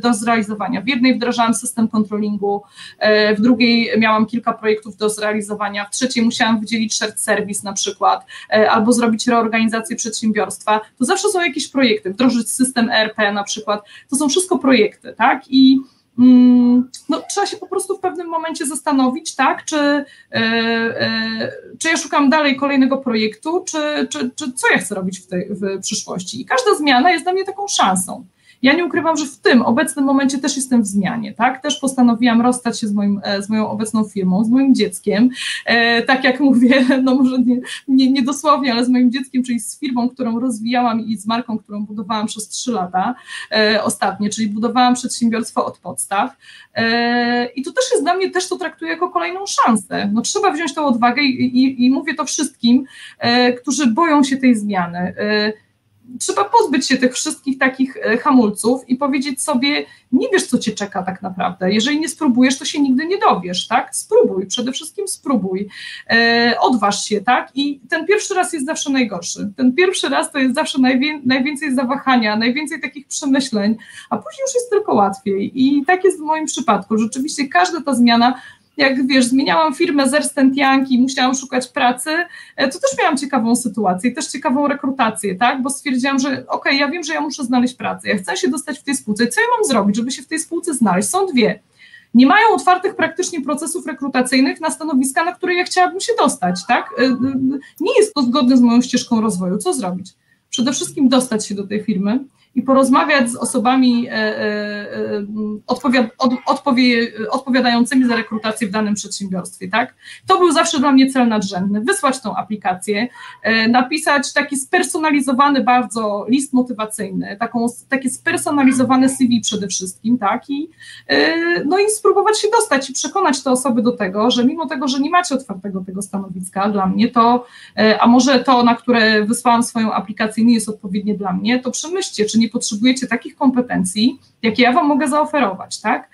Do zrealizowania. w jednej wdrażałam system kontrolingu, e, w drugiej miałam kilka projektów do zrealizowania, w trzeciej musiałam wydzielić shared service na przykład, e, albo zrobić reorganizację przedsiębiorstwa. To zawsze są jakieś projekty, wdrożyć system ERP na przykład. To są wszystko projekty, tak? I no, trzeba się po prostu w pewnym momencie zastanowić, tak, czy, e, e, czy ja szukam dalej kolejnego projektu, czy, czy, czy co ja chcę robić w, tej, w przyszłości. I każda zmiana jest dla mnie taką szansą. Ja nie ukrywam, że w tym obecnym momencie też jestem w zmianie, tak? Też postanowiłam rozstać się z, moim, e, z moją obecną firmą, z moim dzieckiem, e, tak jak mówię, no może nie, nie, nie, dosłownie, ale z moim dzieckiem, czyli z firmą, którą rozwijałam i z marką, którą budowałam przez trzy lata e, ostatnie, czyli budowałam przedsiębiorstwo od podstaw. E, I to też jest dla mnie, też to traktuję jako kolejną szansę. No trzeba wziąć tą odwagę i, i, i mówię to wszystkim, e, którzy boją się tej zmiany e, trzeba pozbyć się tych wszystkich takich e, hamulców i powiedzieć sobie, nie wiesz, co cię czeka tak naprawdę. Jeżeli nie spróbujesz, to się nigdy nie dowiesz, tak? Spróbuj, przede wszystkim spróbuj. E, odważ się, tak? I ten pierwszy raz jest zawsze najgorszy. Ten pierwszy raz to jest zawsze najwię najwięcej zawahania, najwięcej takich przemyśleń, a później już jest tylko łatwiej. I tak jest w moim przypadku. Rzeczywiście każda ta zmiana jak wiesz, zmieniałam firmę z Ernst Young i musiałam szukać pracy, e, to też miałam ciekawą sytuację i też ciekawą rekrutację, tak, bo stwierdziłam, że okej, okay, ja wiem, że ja muszę znaleźć pracę, ja chcę się dostać w tej spółce, co ja mam zrobić, żeby się w tej spółce znaleźć? Są dwie. Nie mają otwartych praktycznie procesów rekrutacyjnych na stanowiska, na które ja chciałabym się dostać, tak? E, e, nie jest to zgodne z moją ścieżką rozwoju. Co zrobić? Przede wszystkim dostać się do tej firmy, i porozmawiać z osobami e, e, e, odpowiad, odpowie, odpowiadającymi za rekrutację w danym przedsiębiorstwie. Tak? To był zawsze dla mnie cel nadrzędny. Wysłać tą aplikację, napisać taki spersonalizowany bardzo list motywacyjny, taką, takie spersonalizowane CV przede wszystkim, tak? I, no i spróbować się dostać i przekonać te osoby do tego, że mimo tego, że nie macie otwartego tego stanowiska dla mnie, to, a może to, na które wysłałam swoją aplikację nie jest odpowiednie dla mnie, to przemyślcie, czy nie potrzebujecie takich kompetencji, jakie ja Wam mogę zaoferować, tak?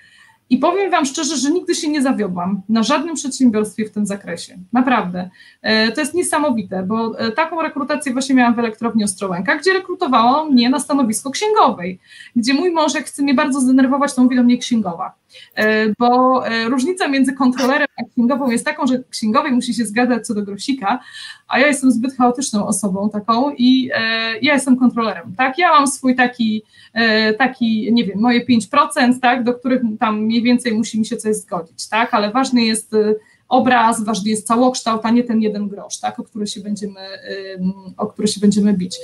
I powiem Wam szczerze, że nigdy się nie zawiodłam na żadnym przedsiębiorstwie w tym zakresie. Naprawdę. E, to jest niesamowite, bo e, taką rekrutację właśnie miałam w elektrowni Ostrołęka, gdzie rekrutowano mnie na stanowisko księgowej, gdzie mój mąż, jak chce mnie bardzo zdenerwować, to mówi do mnie księgowa. E, bo różnica między kontrolerem a księgową jest taką, że księgowej musi się zgadzać co do grosika, a ja jestem zbyt chaotyczną osobą taką i ja jestem kontrolerem, tak? Ja mam swój taki, taki nie wiem, moje 5%, tak, do których tam mniej więcej musi mi się coś zgodzić, tak, ale ważny jest obraz, ważny jest całokształt, a nie ten jeden grosz, tak, o który się będziemy, o który się będziemy bić.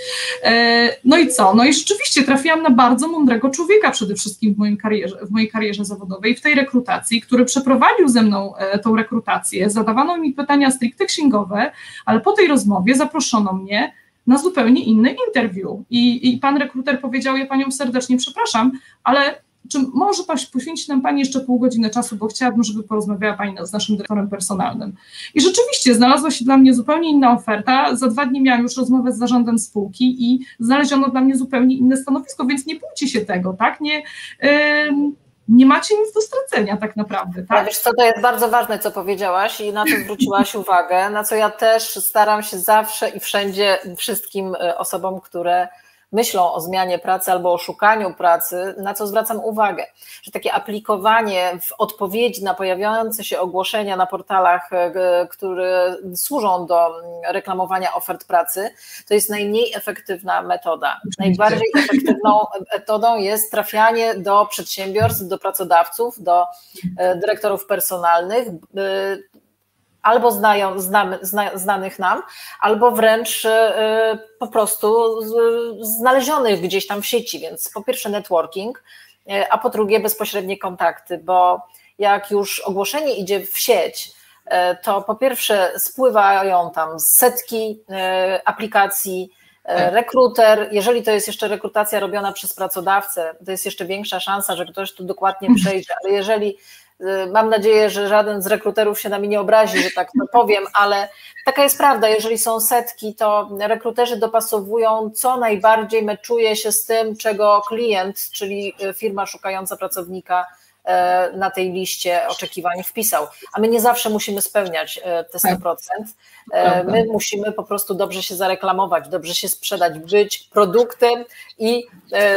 E, no i co? No i rzeczywiście trafiłam na bardzo mądrego człowieka przede wszystkim w, moim karierze, w mojej karierze zawodowej, w tej rekrutacji, który przeprowadził ze mną e, tą rekrutację. Zadawano mi pytania stricte księgowe, ale po tej rozmowie zaproszono mnie na zupełnie inny interview. I, I pan rekruter powiedział, ja panią serdecznie przepraszam, ale czy może poświęcić nam Pani jeszcze pół godziny czasu, bo chciałabym, żeby porozmawiała Pani z naszym dyrektorem personalnym. I rzeczywiście znalazła się dla mnie zupełnie inna oferta. Za dwa dni miałam już rozmowę z zarządem spółki i znaleziono dla mnie zupełnie inne stanowisko, więc nie bójcie się tego, tak? Nie, yy, nie macie nic do stracenia tak naprawdę. Tak? Wiesz co, to jest bardzo ważne, co powiedziałaś i na to zwróciłaś uwagę, na co ja też staram się zawsze i wszędzie wszystkim e, osobom, które myślą o zmianie pracy albo o szukaniu pracy, na co zwracam uwagę, że takie aplikowanie w odpowiedzi na pojawiające się ogłoszenia na portalach, e, które służą do reklamowania ofert pracy, to jest najmniej efektywna metoda. Najbardziej efektywną metodą jest trafianie do przedsiębiorstw, do pracodawców, do e, dyrektorów personalnych, albo znają, znamy, zna, znanych nam, albo wręcz y, po prostu znalezionych gdzieś tam w sieci. Więc po pierwsze networking, y, a po drugie bezpośrednie kontakty, bo jak już ogłoszenie idzie w sieć, y, to po pierwsze spływają tam setki aplikacji, tak. rekruter, jeżeli to jest jeszcze rekrutacja robiona przez pracodawcę, to jest jeszcze większa szansa, że ktoś tu dokładnie przejdzie, ale jeżeli mam nadzieję, że żaden z rekruterów się na mnie nie obrazi, że tak to powiem, ale taka jest prawda. Jeżeli są setki, to rekruterzy dopasowują co najbardziej meczuje się z tym, czego klient, czyli firma szukająca pracownika na tej liście oczekiwań wpisał. A my nie zawsze musimy spełniać e, te 100%. E, my musimy po prostu dobrze się zareklamować, dobrze się sprzedać, być produktem i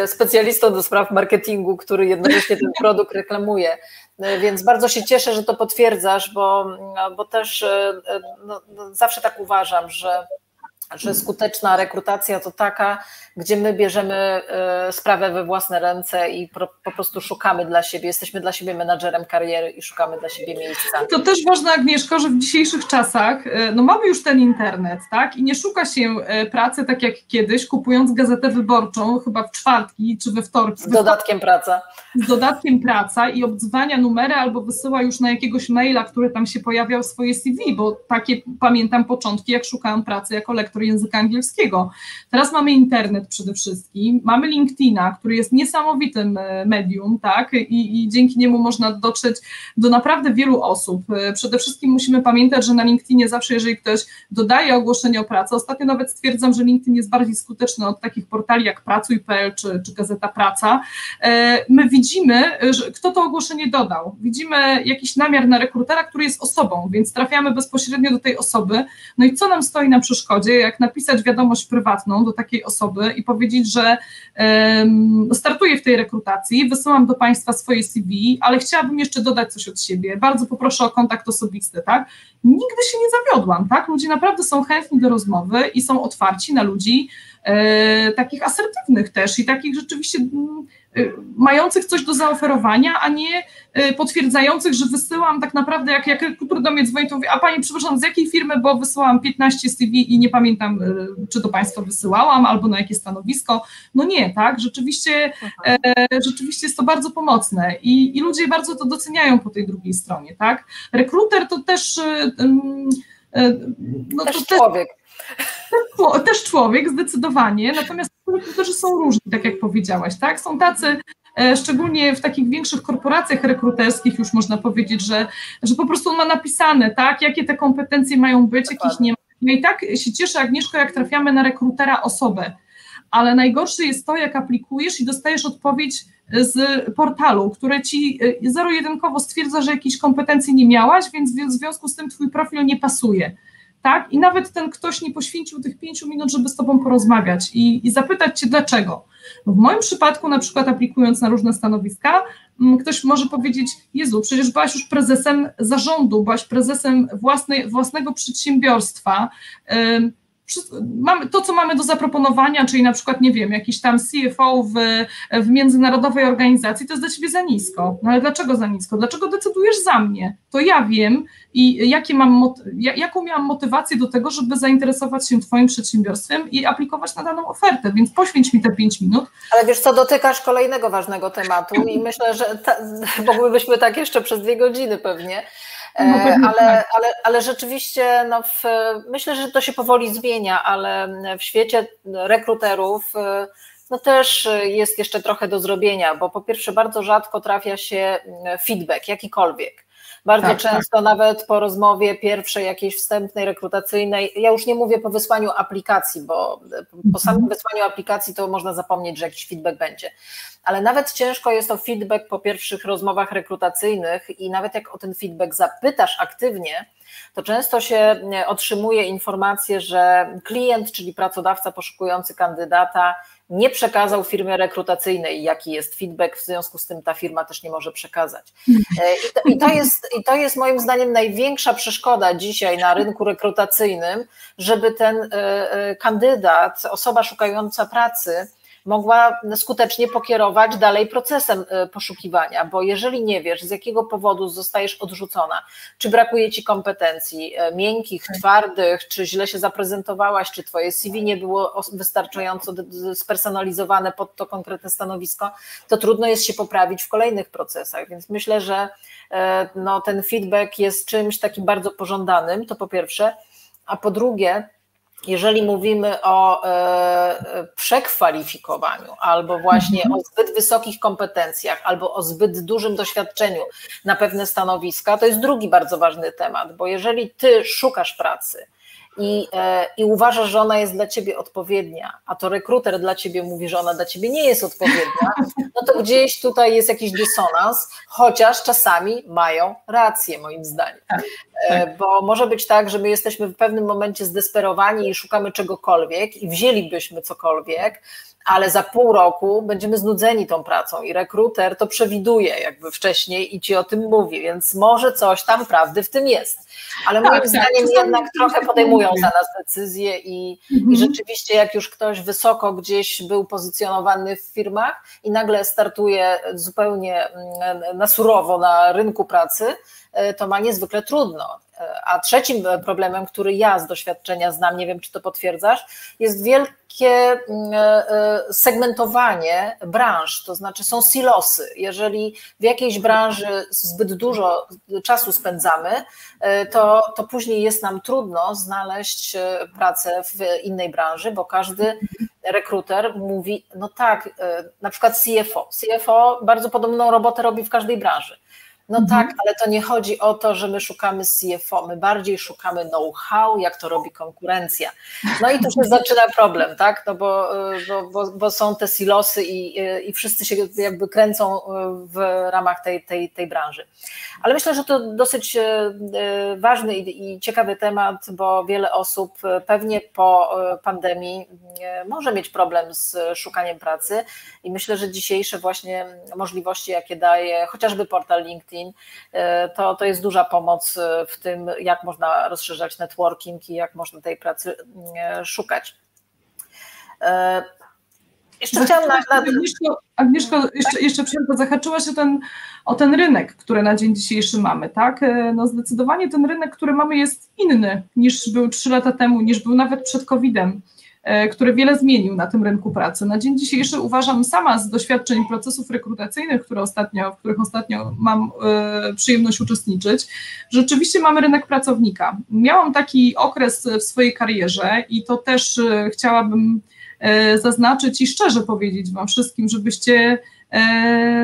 specjalistą do spraw marketingu, który jednocześnie ten produkt reklamuje. E, więc bardzo się cieszę, że to potwierdzasz, bo, bo też e, e, no, no, zawsze tak uważam, że że skuteczna rekrutacja to taka, gdzie my bierzemy e, sprawę we własne ręce i po prostu szukamy dla siebie, jesteśmy dla siebie menadżerem kariery i szukamy dla siebie miejsca. To też ważne, Agnieszko, że w dzisiejszych czasach e, no mamy już ten internet, tak? I nie szuka się e, pracy tak jak kiedyś, kupując gazetę wyborczą, chyba w czwartki czy we wtorki. Z dodatkiem praca. Z dodatkiem praca i obdzwania numery albo wysyła już na jakiegoś maila, który tam się pojawiał swoje CV, bo takie pamiętam początki, jak szukałam pracy jako lektor języka angielskiego. Teraz mamy internet, przede wszystkim. Mamy LinkedIna, który jest niesamowitym e, medium, tak, I, i dzięki niemu można dotrzeć do naprawdę wielu osób. E, przede wszystkim musimy pamiętać, że na LinkedInie zawsze, jeżeli ktoś dodaje ogłoszenie o pracę, ostatnio nawet stwierdzam, że LinkedIn jest bardziej skuteczny od takich portali jak Pracuj.pl czy, czy Gazeta Praca. E, my widzimy, kto to ogłoszenie dodał. Widzimy jakiś namiar na rekrutera, który jest osobą, więc trafiamy bezpośrednio do tej osoby. No i co nam stoi na przeszkodzie, jak napisać wiadomość prywatną do takiej osoby, i powiedzieć, że startuję w tej rekrutacji, wysyłam do Państwa swoje CV, ale chciałabym jeszcze dodać coś od siebie. Bardzo poproszę o kontakt osobisty, tak? Nigdy się nie zawiodłam, tak? Ludzie naprawdę są chętni do rozmowy i są otwarci na ludzi e, takich asertywnych też i takich rzeczywiście. Y, mających coś do zaoferowania, a nie y, potwierdzających, że wysyłam tak naprawdę, jak, jak rekruter do mnie dzwoni, to mówię, a Pani, przepraszam, z jakiej firmy, bo wysyłałam 15 CV i nie pamiętam, y, czy to Państwo wysyłałam, albo na jakie stanowisko. No nie, tak, rzeczywiście, e, rzeczywiście jest to bardzo pomocne i, i ludzie bardzo to doceniają po tej drugiej stronie, tak. Rekruter to też... E, no, też to człowiek. Też, też człowiek, zdecydowanie, natomiast rekruterzy są różni, tak jak powiedziałaś, tak? Są tacy, e, szczególnie w takich większych korporacjach rekruterskich już można powiedzieć, że, że po prostu on ma napisane, tak, jakie te kompetencje mają być, jakich nie ma. No i tak się cieszę, Agnieszko, jak trafiamy na rekrutera osobę, ale najgorsze jest to, jak aplikujesz i dostajesz odpowiedź z portalu, które ci e, zero-jedynkowo stwierdza, że jakiejś kompetencji nie miałaś, więc w związku z tym twój profil nie pasuje tak? I nawet ten ktoś nie poświęcił tych pięciu minut, żeby z tobą porozmawiać i, i zapytać cię dlaczego. w moim przypadku, na przykład aplikując na różne stanowiska, mm, ktoś może powiedzieć: Jezu, przecież byłaś już prezesem zarządu, byłaś prezesem własnej, własnego przedsiębiorstwa. Mamy, to, co mamy do zaproponowania, czyli na przykład, nie wiem, jakiś tam CFO w, w międzynarodowej organizacji, to jest dla ciebie za nisko. No ale dlaczego za nisko? Dlaczego decydujesz za mnie? To ja wiem i jakie mam, jaką miałam motywację do tego, żeby zainteresować się twoim przedsiębiorstwem i aplikować na daną ofertę, więc poświęć mi te pięć minut. Ale wiesz co, dotykasz kolejnego ważnego tematu i myślę, że ta, mogłybyśmy tak jeszcze przez dwie godziny pewnie, ale, tak. ale, ale rzeczywiście no w, myślę, że to się powoli zmienia, ale w świecie rekruterów e, no też jest jeszcze trochę do zrobienia, bo po pierwsze bardzo rzadko trafia się feedback jakikolwiek. Bardzo tak, tak. często tak. nawet po rozmowie pierwszej, jakiejś wstępnej, rekrutacyjnej, ja już nie mówię po wysłaniu aplikacji, bo po mhm. samym wysłaniu aplikacji to można zapomnieć, że jakiś feedback będzie. Ale nawet ciężko jest o feedback po pierwszych rozmowach rekrutacyjnych i nawet jak o ten feedback zapytasz aktywnie, to często się otrzymuje informację, że klient, czyli pracodawca poszukujący kandydata, nie przekazał firmie rekrutacyjnej, jaki jest feedback, w związku z tym ta firma też nie może przekazać. E, I to, i to, jest, i to jest moim zdaniem największa przeszkoda dzisiaj na rynku rekrutacyjnym, żeby ten e, e, kandydat, osoba szukająca pracy, mogła skutecznie pokierować dalej procesem y, poszukiwania, bo jeżeli nie wiesz, z jakiego powodu zostajesz odrzucona, czy brakuje ci kompetencji y, miękkich, tak. twardych, czy źle się zaprezentowałaś, czy twoje CV nie było wystarczająco spersonalizowane pod to konkretne stanowisko, to trudno jest się poprawić w kolejnych procesach, więc myślę, że y, no, ten feedback jest czymś takim bardzo pożądanym, to po pierwsze, a po drugie, jeżeli mówimy o e, przekwalifikowaniu, albo właśnie mhm. o zbyt wysokich kompetencjach, albo o zbyt dużym doświadczeniu na pewne stanowiska, to jest drugi bardzo ważny temat, bo jeżeli ty szukasz pracy, i, e, i uważasz, że ona jest dla ciebie odpowiednia, a to rekruter dla ciebie mówi, że ona dla ciebie nie jest odpowiednia, no to gdzieś tutaj jest jakiś dysonans, chociaż czasami mają rację, moim zdaniem. Tak, e, tak. Bo może być tak, że my jesteśmy w pewnym momencie zdesperowani i szukamy czegokolwiek i wzięlibyśmy cokolwiek, ale za pół roku będziemy znudzeni tą pracą i rekruter to przewiduje jakby wcześniej i ci o tym mówi, więc może coś tam prawdy w tym jest. Ale tak, moim tak, zdaniem jednak trochę podejmują za nas decyzje i, mhm. i rzeczywiście jak już ktoś wysoko gdzieś był pozycjonowany w firmach i nagle startuje zupełnie mm, na surowo na rynku pracy, e, to ma niezwykle trudno. A trzecim problemem, który ja z doświadczenia znam, nie wiem czy to potwierdzasz, jest wielkie mm, e, e, segmentowanie branż, to znaczy są silosy. Jeżeli w jakiejś branży zbyt dużo czasu spędzamy, e, to, to później jest nam trudno znaleźć pracę w innej branży, bo każdy rekruter mówi, no tak, na przykład CFO. CFO bardzo podobną robotę robi w każdej branży. No mhm. tak, ale to nie chodzi o to, że my szukamy CFO, my bardziej szukamy know-how, jak to robi konkurencja. No i tu się zaczyna problem, tak? No bo, bo, bo, bo, są te silosy i, i wszyscy się jakby kręcą w ramach tej, tej, tej branży. Ale myślę, że to dosyć ważny i, i ciekawy temat, bo wiele osób pewnie po pandemii może mieć problem z szukaniem pracy i myślę, że dzisiejsze właśnie możliwości, jakie daje chociażby portal LinkedIn, LinkedIn, e, to, to jest duża pomoc e, w tym, jak można rozszerzać networking i jak można tej pracy e, szukać. Jeszcze chciałam na, na... Agnieszko, Agnieszko jeszcze, jeszcze przerwę, zahaczyłaś o ten, o ten rynek, który na dzień dzisiejszy mamy, tak? No zdecydowanie ten rynek, który mamy jest inny niż był trzy lata temu, niż był nawet przed COVID-em. E, który wiele zmienił na tym rynku pracy. Na dzień dzisiejszy uważam sama z doświadczeń procesów rekrutacyjnych, które ostatnio, w których ostatnio mam e, przyjemność uczestniczyć, rzeczywiście mamy rynek pracownika. Miałam taki okres w swojej karierze i to też e, chciałabym zaznaczyć i szczerze powiedzieć Wam wszystkim, żebyście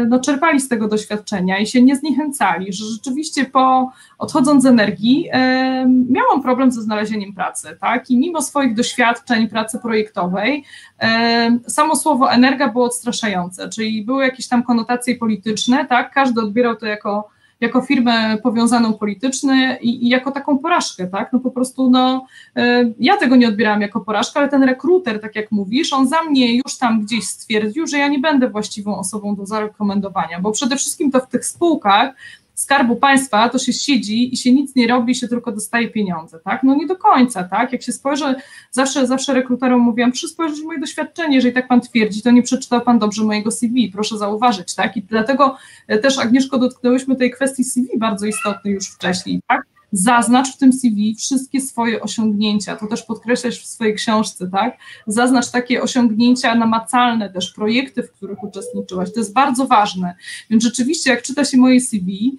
no, czerpali z tego doświadczenia i się nie zniechęcali, że rzeczywiście po odchodząc z energii e, miałam problem ze znalezieniem pracy, tak? I mimo swoich doświadczeń pracy projektowej, e, samo słowo energia było odstraszające, czyli były jakieś tam konotacje polityczne, tak? Każdy odbierał to jako jako firmę powiązaną politycznie i, i, jako taką porażkę, tak? No po prostu, no, y, ja tego nie odbierałam jako porażkę, ale ten rekruter, tak jak mówisz, on za mnie już tam gdzieś stwierdził, że ja nie będę właściwą osobą do zarekomendowania, bo przede wszystkim to w tych spółkach Skarbu Państwa, to się siedzi i się nic nie robi, się tylko dostaje pieniądze, tak? No nie do końca, tak? Jak się spojrzy, zawsze, zawsze rekruterom mówiłam, proszę spojrzeć moje doświadczenie, jeżeli tak Pan twierdzi, to nie przeczytał Pan dobrze mojego CV, proszę zauważyć, tak? I dlatego też Agnieszko dotknęłyśmy tej kwestii CV bardzo istotnej już wcześniej, tak? Zaznacz w tym CV wszystkie swoje osiągnięcia, to też podkreślasz w swojej książce, tak? Zaznacz takie osiągnięcia namacalne, też projekty, w których uczestniczyłaś. To jest bardzo ważne. Więc rzeczywiście, jak czyta się moje CV,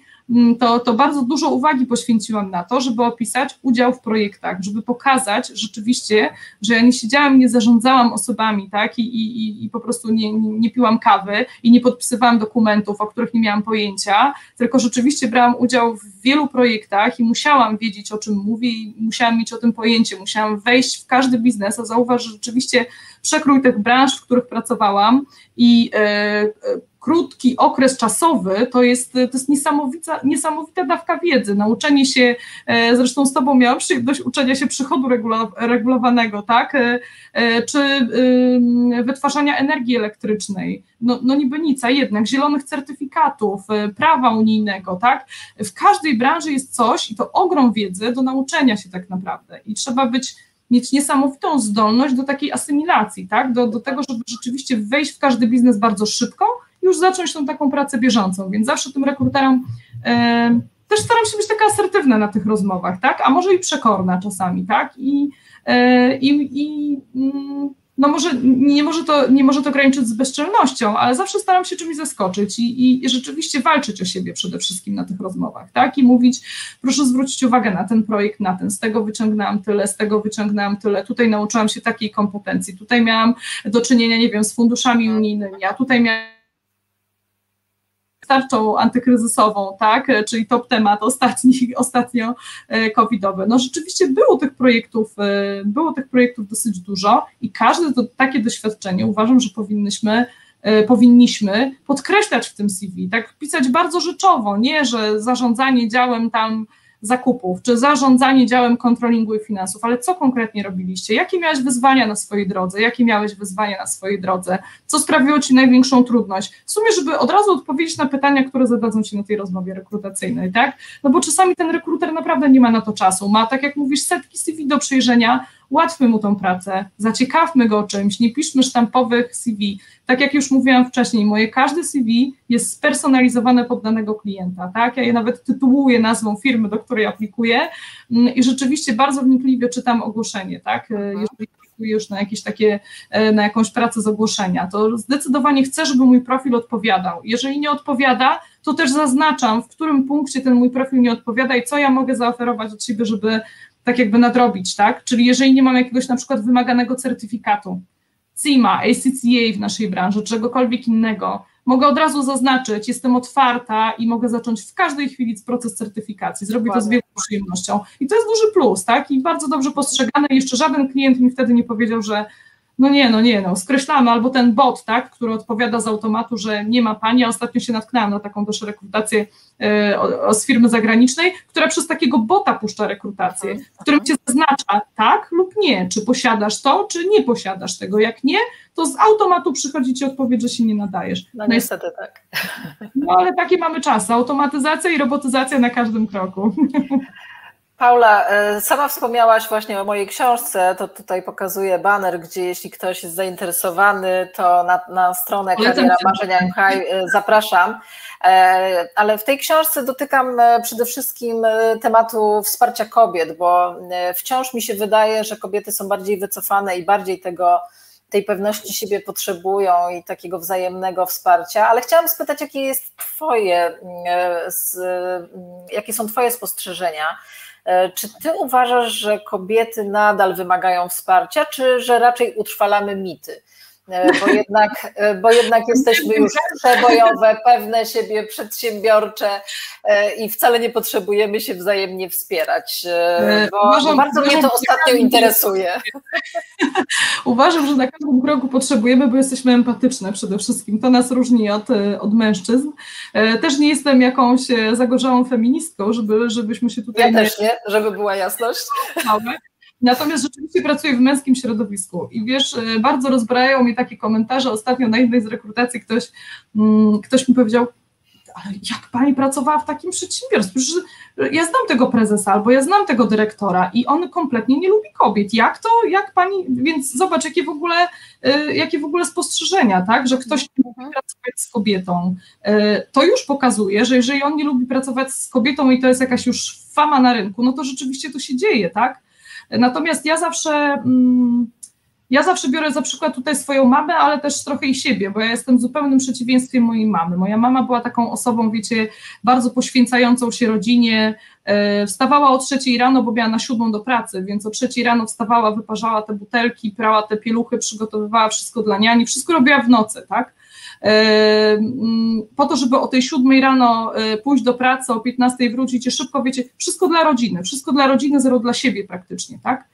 to, to bardzo dużo uwagi poświęciłam na to, żeby opisać udział w projektach, żeby pokazać rzeczywiście, że ja nie siedziałam, nie zarządzałam osobami, tak, i, i, i po prostu nie, nie piłam kawy i nie podpisywałam dokumentów, o których nie miałam pojęcia, tylko rzeczywiście brałam udział w wielu projektach i musiałam wiedzieć, o czym mówię i musiałam mieć o tym pojęcie, musiałam wejść w każdy biznes, a zauważ, że rzeczywiście przekrój tych branż, w których pracowałam i yy, krótki okres czasowy to jest, to jest niesamowita, niesamowita dawka wiedzy. Nauczenie się, e, zresztą z Tobą miałam przyjemność uczenia się przychodu regulowanego, tak? E, e, czy wytwarzania energii elektrycznej. No, no niby nic, a jednak zielonych certyfikatów, prawa unijnego, tak? W każdej branży jest coś i to ogrom wiedzy do nauczenia się tak naprawdę i trzeba być mieć niesamowitą zdolność do takiej asymilacji, tak? do, do tego, żeby rzeczywiście wejść w każdy biznes bardzo szybko, już zacząć tą taką pracę bieżącą, więc zawsze tym rekruterom e, też staram się być taka asertywna na tych rozmowach, tak, a może i przekorna czasami, tak, i, e, i, i mm, no może nie może, to, nie może to graniczyć z bezczelnością, ale zawsze staram się czymś zaskoczyć i, i, rzeczywiście walczyć o siebie przede wszystkim na tych rozmowach, tak? I mówić, proszę zwrócić uwagę na ten projekt, na ten, z tego wyciągnęłam tyle, z tego wyciągnęłam tyle, tutaj nauczyłam się takiej kompetencji, tutaj miałam do czynienia, nie wiem, z funduszami unijnymi, a tutaj miałam tarczą antykryzysową, tak, czyli top temat ostatni, ostatnio e, covidowy. No rzeczywiście było tych projektów, e, było tych projektów dosyć dużo i każde to, takie doświadczenie uważam, że powinnyśmy e, powinniśmy podkreślać w tym CV, tak pisać bardzo rzeczowo, nie, że zarządzanie działem tam zakupów, czy zarządzanie działem kontrolingu i finansów, ale co konkretnie robiliście? Jakie miałeś wyzwania na swojej drodze? Jakie miałeś wyzwania na swojej drodze? Co sprawiło Ci największą trudność? W sumie, żeby od razu odpowiedzieć na pytania, które zadadzą Ci na tej rozmowie rekrutacyjnej, tak? No bo czasami ten rekruter naprawdę nie ma na to czasu, ma, tak jak mówisz, setki CV do przejrzenia, ułatwmy mu tą pracę, zaciekawmy go czymś, nie piszmy sztampowych CV. Tak jak już mówiłam wcześniej, moje każde CV jest spersonalizowane pod danego klienta, tak? Ja je nawet tytułuję nazwą firmy, do której aplikuję mm, i rzeczywiście bardzo wnikliwie czytam ogłoszenie, tak? Mhm. Jeżeli aplikuję już na jakieś takie, e, na jakąś pracę z ogłoszenia, to zdecydowanie chcę, żeby mój profil odpowiadał. Jeżeli nie odpowiada, to też zaznaczam, w którym punkcie ten mój profil nie odpowiada i co ja mogę zaoferować od siebie, żeby tak jakby nadrobić, tak? Czyli jeżeli nie mam jakiegoś na przykład wymaganego certyfikatu, CIMA, ACCA w naszej branży, czegokolwiek innego, mogę od razu zaznaczyć, jestem otwarta i mogę zacząć w każdej chwili proces certyfikacji. Zrobię Dokładnie. to z wielką przyjemnością. I to jest duży plus, tak? I bardzo dobrze postrzegane. Jeszcze żaden klient mi wtedy nie powiedział, że no nie, no nie, no skreślamy, albo ten bot, tak, który odpowiada z automatu, że nie ma pani, ja ostatnio się natknęłam na taką też rekrutację e, z firmy zagranicznej, która przez takiego bota puszcza rekrutację, w którym cię zaznacza tak lub nie, czy posiadasz to, czy nie posiadasz tego, jak nie, to z automatu przychodzi ci odpowiedź, że się nie nadajesz. No, no niestety tak. No ale takie mamy czasy, automatyzacja i robotyzacja na każdym kroku. Paula, e, sama wspomniałaś właśnie o mojej książce, to tutaj pokazuję baner, gdzie jeśli ktoś jest zainteresowany, to na, na stronę Kariera Marzenia e, zapraszam. E, ale w tej książce dotykam przede wszystkim tematu wsparcia kobiet, bo wciąż mi się wydaje, że kobiety są bardziej wycofane i bardziej tego, tej pewności siebie potrzebują i takiego wzajemnego wsparcia, ale chciałam spytać, jakie jest twoje, jakie są Twoje spostrzeżenia czy ty uważasz, że kobiety nadal wymagają wsparcia, czy że raczej utrwalamy mity? E, bo jednak, e, bo jednak jesteśmy już przebojowe, pewne siebie, przedsiębiorcze i wcale nie potrzebujemy się wzajemnie wspierać. Bo uważam, bardzo mnie to ostatnio interesuje. Uważam, że na każdym kroku potrzebujemy, bo jesteśmy empatyczne przede wszystkim. To nas różni od, od mężczyzn. Też nie jestem jakąś zagorzałą feministką, żeby, żebyśmy się tutaj. Ja też nie, żeby była jasność. Natomiast rzeczywiście pracuję w męskim środowisku i wiesz, e, bardzo rozbrajają mnie takie komentarze. Ostatnio na jednej z rekrutacji ktoś, mm, ktoś mi powiedział, ale jak pani pracowała w takim przedsiębiorstwie? Przecież ja znam tego prezesa albo ja znam tego dyrektora i on kompletnie nie lubi kobiet. Jak to, jak pani, więc zobacz, jakie w ogóle, y, jakie w ogóle spostrzeżenia, tak, że ktoś nie lubi mhm. pracować z kobietą. To już pokazuje, że jeżeli on nie lubi pracować z kobietą i to jest jakaś już fama na rynku, no to rzeczywiście to się dzieje, tak. Natomiast ja zawsze. Mm, ja zawsze biorę za przykład tutaj swoją mamę, ale też trochę i siebie, bo ja jestem zupełnym przeciwieństwem mojej mamy. Moja mama była taką osobą, wiecie, bardzo poświęcającą się rodzinie. E, wstawała o trzeciej rano, bo miała na siódmą do pracy, więc o trzeciej rano wstawała, wyparzała te butelki, prała te pieluchy, przygotowywała wszystko dla niani, wszystko robiła w nocy, tak? E, mm, po to, żeby o tej siódmej rano e, pójść do pracy, o 15 wrócić i szybko, wiecie, wszystko dla rodziny, wszystko dla rodziny, zero dla siebie praktycznie, tak?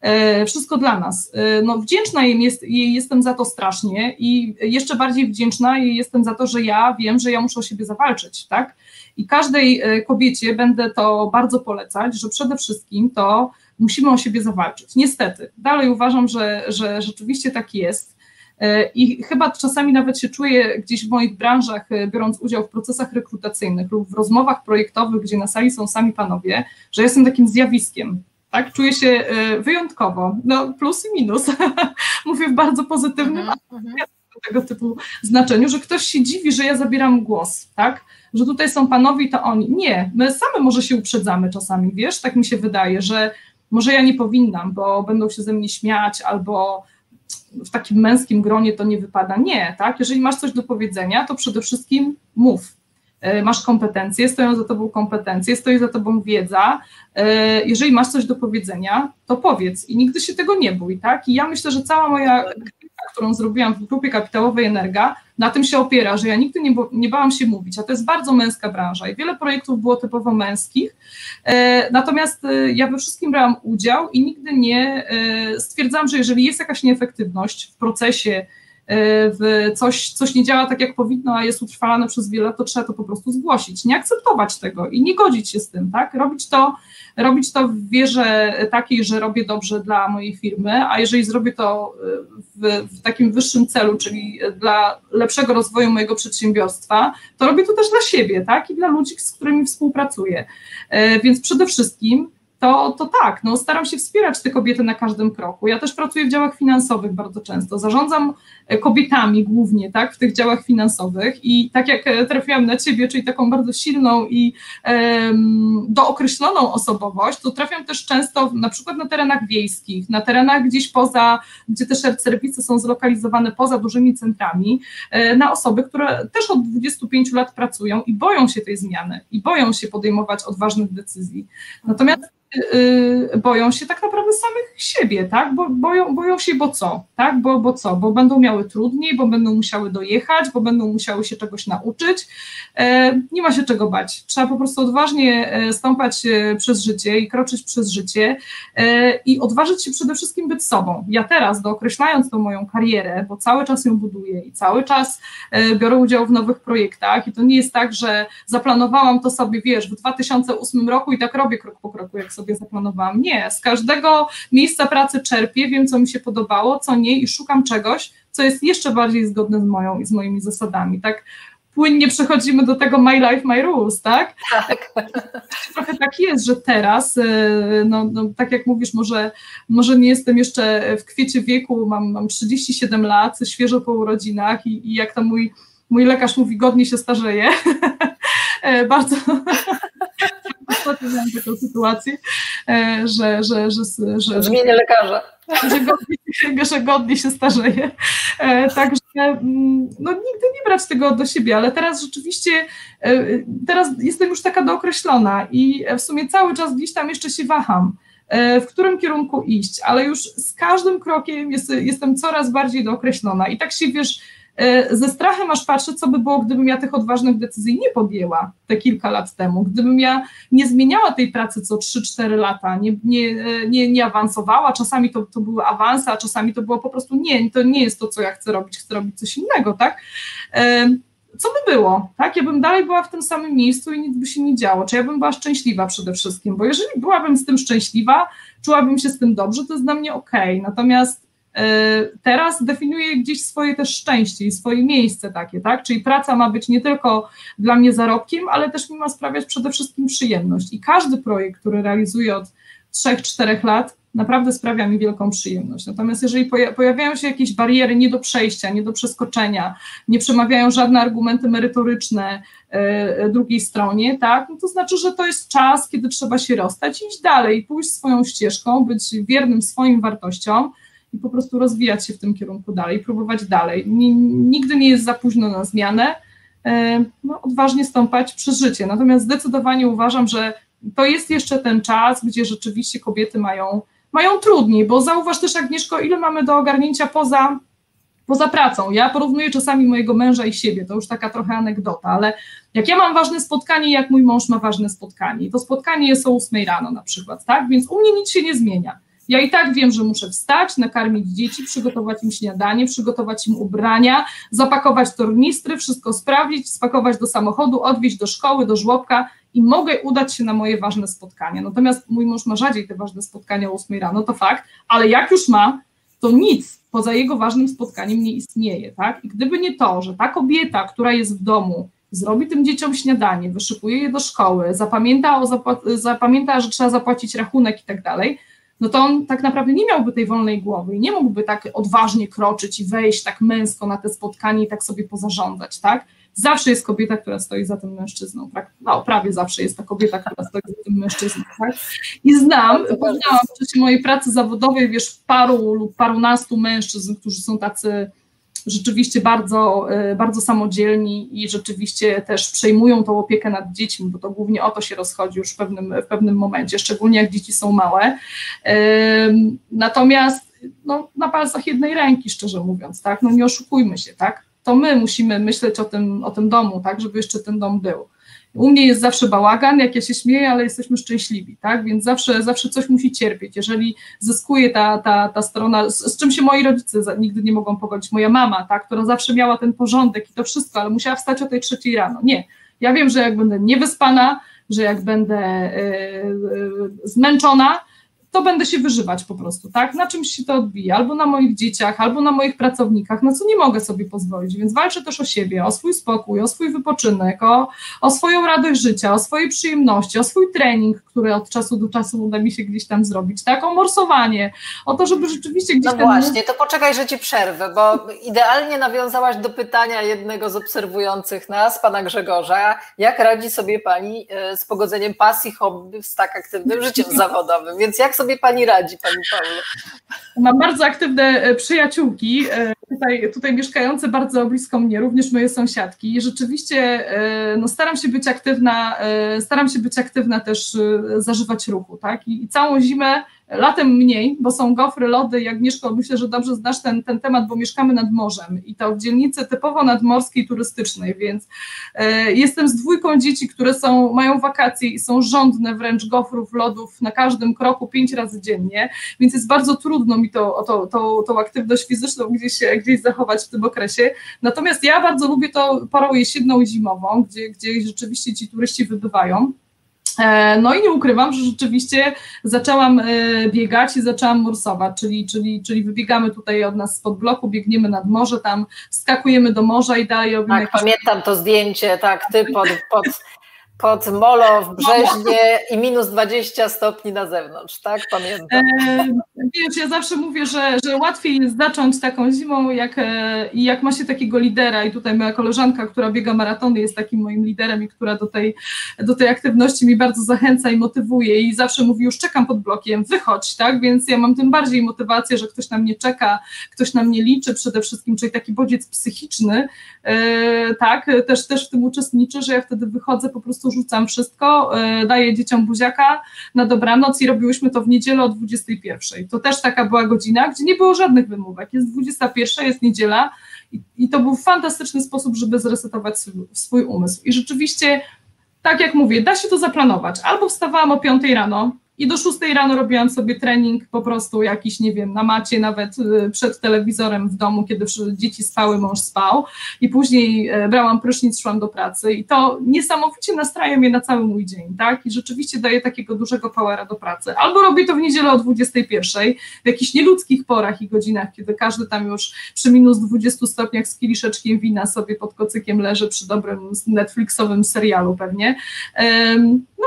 E, wszystko dla nas. No, wdzięczna jej, jest, jej jestem za to strasznie i jeszcze bardziej wdzięczna jej jestem za to, że ja wiem, że ja muszę o siebie zawalczyć, tak? I każdej kobiecie będę to bardzo polecać, że przede wszystkim to musimy o siebie zawalczyć. Niestety, dalej uważam, że, że rzeczywiście tak jest. I chyba czasami nawet się czuję gdzieś w moich branżach, biorąc udział w procesach rekrutacyjnych lub w rozmowach projektowych, gdzie na sali są sami panowie, że jestem takim zjawiskiem tak? Czuję się e, wyjątkowo, no plus i minus, mówię w bardzo pozytywnym, uh-huh, tego typu znaczeniu, że ktoś się dziwi, że ja zabieram głos, tak? Że tutaj są panowie to oni. Nie, my same może się uprzedzamy czasami, wiesz, tak mi się wydaje, że może ja nie powinnam, bo będą się ze mnie śmiać, albo w takim męskim gronie to nie wypada. Nie, tak? Jeżeli masz coś do powiedzenia, to przede wszystkim mów, E, masz kompetencje, stoją za tobą kompetencje, stoi za tobą wiedza. E, jeżeli masz coś do powiedzenia, to powiedz i nigdy się tego nie bój, tak? I ja myślę, że cała moja którą zrobiłam w grupie kapitałowej Energa, na tym się opiera, że ja nigdy nie, nie bałam się mówić, a to jest bardzo męska branża i wiele projektów było typowo męskich, e, natomiast ja we wszystkim brałam udział i nigdy nie stwierdzałam, że jeżeli jest jakaś nieefektywność w procesie, w coś, coś nie działa tak, jak powinno, a jest utrwalane przez wiele to trzeba to po prostu zgłosić, nie akceptować tego i nie godzić się z tym, tak? Robić to, robić to w wierze takiej, że robię dobrze dla mojej firmy, a jeżeli zrobię to w, w takim wyższym celu, czyli dla lepszego rozwoju mojego przedsiębiorstwa, to robię to też dla siebie, tak? I dla ludzi, z którymi współpracuję. E, więc przede wszystkim to, to tak, no staram się wspierać te kobiety na każdym kroku. Ja też pracuję w działach finansowych bardzo często, zarządzam kobietami głównie, tak, w tych działach finansowych i tak jak e, trafiłam na Ciebie, czyli taką bardzo silną i um, dookreśloną osobowość, to trafiam też często na przykład na terenach wiejskich, na terenach gdzieś poza, gdzie te serwisy są zlokalizowane poza dużymi centrami, e, na osoby, które też od 25 lat pracują i boją się tej zmiany i boją się podejmować odważnych decyzji. Natomiast boją się tak naprawdę samych siebie, tak? Bo, boją, boją się, bo co? Tak? Bo, bo co? Bo będą miały trudniej, bo będą musiały dojechać, bo będą musiały się czegoś nauczyć. E, nie ma się czego bać. Trzeba po prostu odważnie e, stąpać e, przez życie i kroczyć przez życie i odważyć się przede wszystkim być sobą. Ja teraz, dookreślając tą moją karierę, bo cały czas ją buduję i cały czas biorę udział w nowych projektach i to nie jest tak, że zaplanowałam to sobie, wiesz, w 2008 roku i tak robię krok po kroku, jak sobie zaplanowałam. Nie, z każdego miejsca pracy czerpię, wiem, co mi się podobało, co nie i szukam czegoś, co jest jeszcze bardziej zgodne z moją i z moimi zasadami. Tak płynnie przechodzimy do tego my life, my rules, tak? Tak. Trochę tak jest, że teraz, y, no, no, tak jak mówisz, może, może nie jestem jeszcze w kwiecie wieku, mam, mam 37 lat, świeżo po urodzinach i, i jak to mój, mój lekarz mówi, godnie się starzeje. E, bardzo ostatnio miałam taką sytuację, e, że, że, że, że, Zmienię lekarza. Że godnie, że godnie się starzeje. E, także mm, no, nigdy nie brać tego do siebie, ale teraz rzeczywiście, e, teraz jestem już taka dookreślona i w sumie cały czas gdzieś tam jeszcze się waham w którym kierunku iść, ale już z każdym krokiem jest, jestem coraz bardziej dookreślona i tak się, wiesz, ze strachem aż patrzę, co by było, gdybym ja tych odważnych decyzji nie podjęła te kilka lat temu, gdybym ja nie zmieniała tej pracy co 3-4 lata, nie, nie, e, nie, nie awansowała, czasami to, to były awanse, a czasami to było po prostu nie, to nie jest to, co ja chcę robić, chcę robić coś innego, tak? E, co by było, tak? Ja bym dalej była w tym samym miejscu i nic by się nie działo. Czy ja bym była szczęśliwa przede wszystkim? Bo jeżeli byłabym z tym szczęśliwa, czułabym się z tym dobrze, to jest dla mnie ok. Natomiast teraz definiuję gdzieś swoje też szczęście i swoje miejsce takie, tak? Czyli praca ma być nie tylko dla mnie zarobkiem, ale też mi ma sprawiać przede wszystkim przyjemność. I każdy projekt, który realizuję od 3-4 lat, naprawdę sprawia mi wielką przyjemność. Natomiast jeżeli pojawiają się jakieś bariery nie do przejścia, nie do przeskoczenia, nie przemawiają żadne argumenty merytoryczne e, drugiej stronie, tak, no to znaczy, że to jest czas, kiedy trzeba się rozstać iść dalej, pójść swoją ścieżką, być wiernym swoim wartościom i po prostu rozwijać się w tym kierunku dalej, próbować dalej. Nigdy nie jest za późno na zmianę, e, no, odważnie stąpać przez życie. Natomiast zdecydowanie uważam, że to jest jeszcze ten czas, gdzie rzeczywiście kobiety mają mają trudniej, bo zauważ też Agnieszko, ile mamy do ogarnięcia poza, poza pracą. Ja porównuję czasami mojego męża i siebie, to już taka trochę anegdota, ale jak ja mam ważne spotkanie, jak mój mąż ma ważne spotkanie, to spotkanie jest o 8 rano na przykład, tak, więc u mnie nic się nie zmienia. Ja i tak wiem, że muszę wstać, nakarmić dzieci, przygotować im śniadanie, przygotować im ubrania, zapakować tornistry, wszystko sprawdzić, spakować do samochodu, odwieźć do szkoły, do żłobka i mogę udać się na moje ważne spotkania. Natomiast mój mąż ma rzadziej te ważne spotkania o 8 rano, to fakt, ale jak już ma, to nic poza jego ważnym spotkaniem nie istnieje, tak? I gdyby nie to, że ta kobieta, która jest w domu, zrobi tym dzieciom śniadanie, wyszykuje je do szkoły, zapamięta, o zapamięta że trzeba zapłacić rachunek i tak dalej, no to on tak naprawdę nie miałby tej wolnej głowy i nie mógłby tak odważnie kroczyć i wejść tak męsko na te spotkanie i tak sobie pozarządzać, tak? zawsze jest kobieta, która stoi za tym mężczyzną. No, prawie zawsze jest ta kobieta, która stoi za tym mężczyzną. Tak? I znam, poznałam w czasie mojej pracy zawodowej, wiesz, paru lub parunastu mężczyzn, którzy są tacy rzeczywiście bardzo, e, bardzo samodzielni i rzeczywiście też przejmują tą opiekę nad dziećmi, bo to głównie o to się rozchodzi już w pewnym, w pewnym momencie, szczególnie jak dzieci są małe. Natomiast no, na palcach jednej ręki, szczerze mówiąc, tak, no nie oszukujmy się, tak, to my musimy myśleć o tym, o tym domu, tak, żeby jeszcze ten dom był. U mnie jest zawsze bałagan, jak ja się śmieję, ale jesteśmy szczęśliwi, tak? Więc zawsze, zawsze coś musi cierpieć. Jeżeli zyskuje ta, ta, ta strona, z, z czym się moi rodzice nigdy nie mogą pogodzić, moja mama, tak, która zawsze miała ten porządek i to wszystko, ale musiała wstać o tej trzeciej rano. Nie. Ja wiem, że jak będę niewyspana, że jak będę yy, zmęczona, to będę się wyżywać po prostu, tak? Na czymś się to odbija, albo na moich dzieciach, albo na moich pracownikach, na co nie mogę sobie pozwolić, więc walczę też o siebie, o swój spokój, o swój wypoczynek, o, o swoją radość życia, o swoje przyjemności, o swój trening, który od czasu do czasu uda mi się gdzieś tam zrobić, tak? O morsowanie, o to, żeby rzeczywiście gdzieś No właśnie, to poczekaj, że Ci przerwę, bo idealnie nawiązałaś do pytania jednego z obserwujących nas, pana Grzegorza, jak radzi sobie Pani e, z pogodzeniem pasji, hobby z tak aktywnym życiem zawodowym, więc jak sobie sobie pani radzi, pani Paulo? Mam bardzo aktywne e, przyjaciółki, e, tutaj, tutaj mieszkające bardzo blisko mnie, również moje sąsiadki. Rzeczywiście e, no, staram się być aktywna, staram się być aktywna też, zażywać ruchu, tak? I, i całą zimę Latem mniej, bo są gofry, lody. Jak Agnieszko, myślę, że dobrze znasz ten, ten temat, bo mieszkamy nad morzem i to w dzielnicy typowo nadmorskiej, turystycznej, więc e, jestem z dwójką dzieci, które są, mają wakacje i są żądne wręcz gofrów, lodów na każdym kroku pięć razy dziennie, więc jest bardzo trudno mi to, to, to, tą aktywność fizyczną gdzieś, gdzieś zachować w tym okresie. Natomiast ja bardzo lubię to porą jesienną i zimową, gdzie, gdzie rzeczywiście ci turyści wybywają. E, no i nie ukrywam, że rzeczywiście zaczęłam e, biegać i zaczęłam morsować, czyli, czyli, czyli wybiegamy tutaj od nas spod bloku, biegniemy nad morze, tam skakujemy do morza i dalej robimy. Tak, jakieś... pamiętam to zdjęcie, tak, ty pod, pod pod molo w Brzeźnie i minus 20 stopni na zewnątrz, tak? Pamiętam. E, wiesz, ja zawsze mówię, że, że łatwiej jest zacząć taką zimą, jak, e, jak ma się takiego lidera i tutaj moja koleżanka, która biega maratony jest takim moim liderem i która do tej, do tej aktywności mi bardzo zachęca i motywuje i zawsze mówi, już czekam pod blokiem, wychodź, tak? Więc ja mam tym bardziej motywację, że ktoś na mnie czeka, ktoś na mnie liczy przede wszystkim, czyli taki bodziec psychiczny, tak? Też, też w tym uczestniczy, że ja wtedy wychodzę po prostu prostu rzucam wszystko, e, daję dzieciom buziaka na dobranoc i robiłyśmy to w niedzielę o 21. To też taka była godzina, gdzie nie było żadnych wymówek. Jest 21, jest niedziela i, i to był fantastyczny sposób, żeby zresetować swój, swój umysł. I rzeczywiście, tak jak mówię, da się to zaplanować. Albo wstawałam o 5 rano, i do 6 rano robiłam sobie trening po prostu jakiś, nie wiem, na macie, nawet y, przed telewizorem w domu, kiedy dzieci spały, mąż spał i później e, brałam prysznic, szłam do pracy i to niesamowicie nastraja mnie na cały mój dzień, tak, i rzeczywiście daje takiego dużego powera do pracy. Albo robię to w niedzielę o 21, w jakichś nieludzkich porach i godzinach, kiedy każdy tam już przy minus 20 stopniach z kieliszeczkiem wina sobie pod kocykiem leży przy dobrym Netflixowym serialu pewnie. No,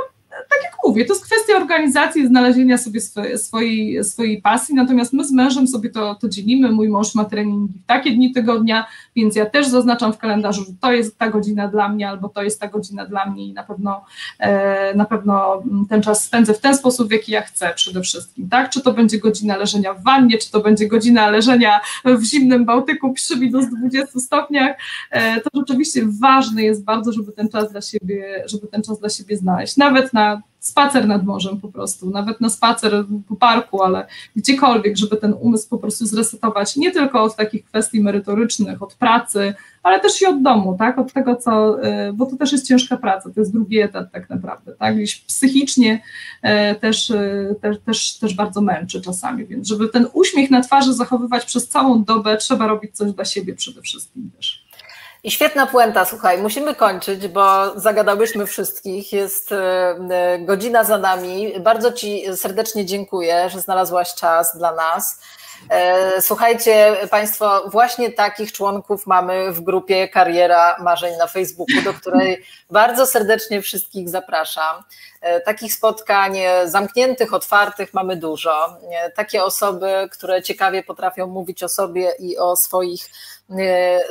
tak jak mówię, to jest kwestia organizacji, znalezienia sobie swojej, swojej pasji, natomiast my z mężem sobie to, to dzielimy, mój mąż ma treningi w takie dni tygodnia, więc ja też zaznaczam w kalendarzu, że to jest ta godzina dla mnie, albo to jest ta godzina dla mnie i na pewno, e, na pewno ten czas spędzę w ten sposób, w jaki ja chcę przede wszystkim, tak, czy to będzie godzina leżenia w wannie, czy to będzie godzina leżenia w zimnym Bałtyku przy minus 20 stopniach, e, to rzeczywiście ważne jest bardzo, żeby ten czas dla siebie, żeby ten czas dla siebie znaleźć, nawet na spacer nad morzem po prostu, nawet na spacer po parku, ale gdziekolwiek, żeby ten umysł po prostu zresetować, nie tylko od takich kwestii merytorycznych, od pracy, ale też i od domu, tak, od tego, co, y, bo to też jest ciężka praca, to jest drugi etap tak naprawdę, tak, gdzieś psychicznie y, też, y, też, też, też bardzo męczy czasami, więc żeby ten uśmiech na twarzy zachowywać przez całą dobę, trzeba robić coś dla siebie przede wszystkim też. I świetna puenta, słuchaj, musimy kończyć, bo zagadałyśmy wszystkich. Jest e, godzina za nami. Bardzo Ci serdecznie dziękuję, że znalazłaś czas dla nas. E, słuchajcie, Państwo, właśnie takich członków mamy w grupie Kariera Marzeń na Facebooku, do której bardzo serdecznie wszystkich zapraszam. E, takich spotkań zamkniętych, otwartych mamy dużo. Takie osoby, które ciekawie potrafią mówić o sobie i o swoich E,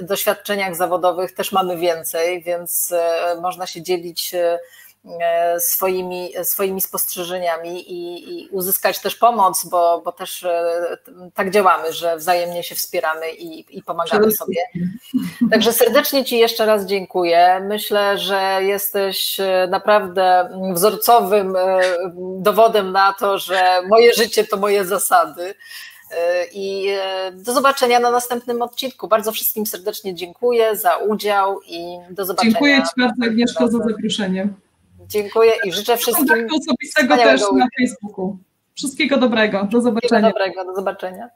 doświadczeniach zawodowych też mamy więcej, więc e, można się dzielić e, swoimi, swoimi spostrzeżeniami i, i, uzyskać też pomoc, bo, bo też tak działamy, że wzajemnie się wspieramy i, i pomagamy sobie. Także serdecznie Ci jeszcze raz dziękuję. Myślę, że jesteś naprawdę wzorcowym dowodem na to, że moje życie to moje zasady. I e, do zobaczenia na następnym odcinku. Bardzo wszystkim serdecznie dziękuję za udział i do zobaczenia. Dziękuję Ci bardzo, Agnieszko, za zaproszenie. Dziękuję i życzę wszystkim. osobistego też na Facebooku. Wszystkiego dobrego. Do zobaczenia. Wszystkiego dobrego. Do zobaczenia.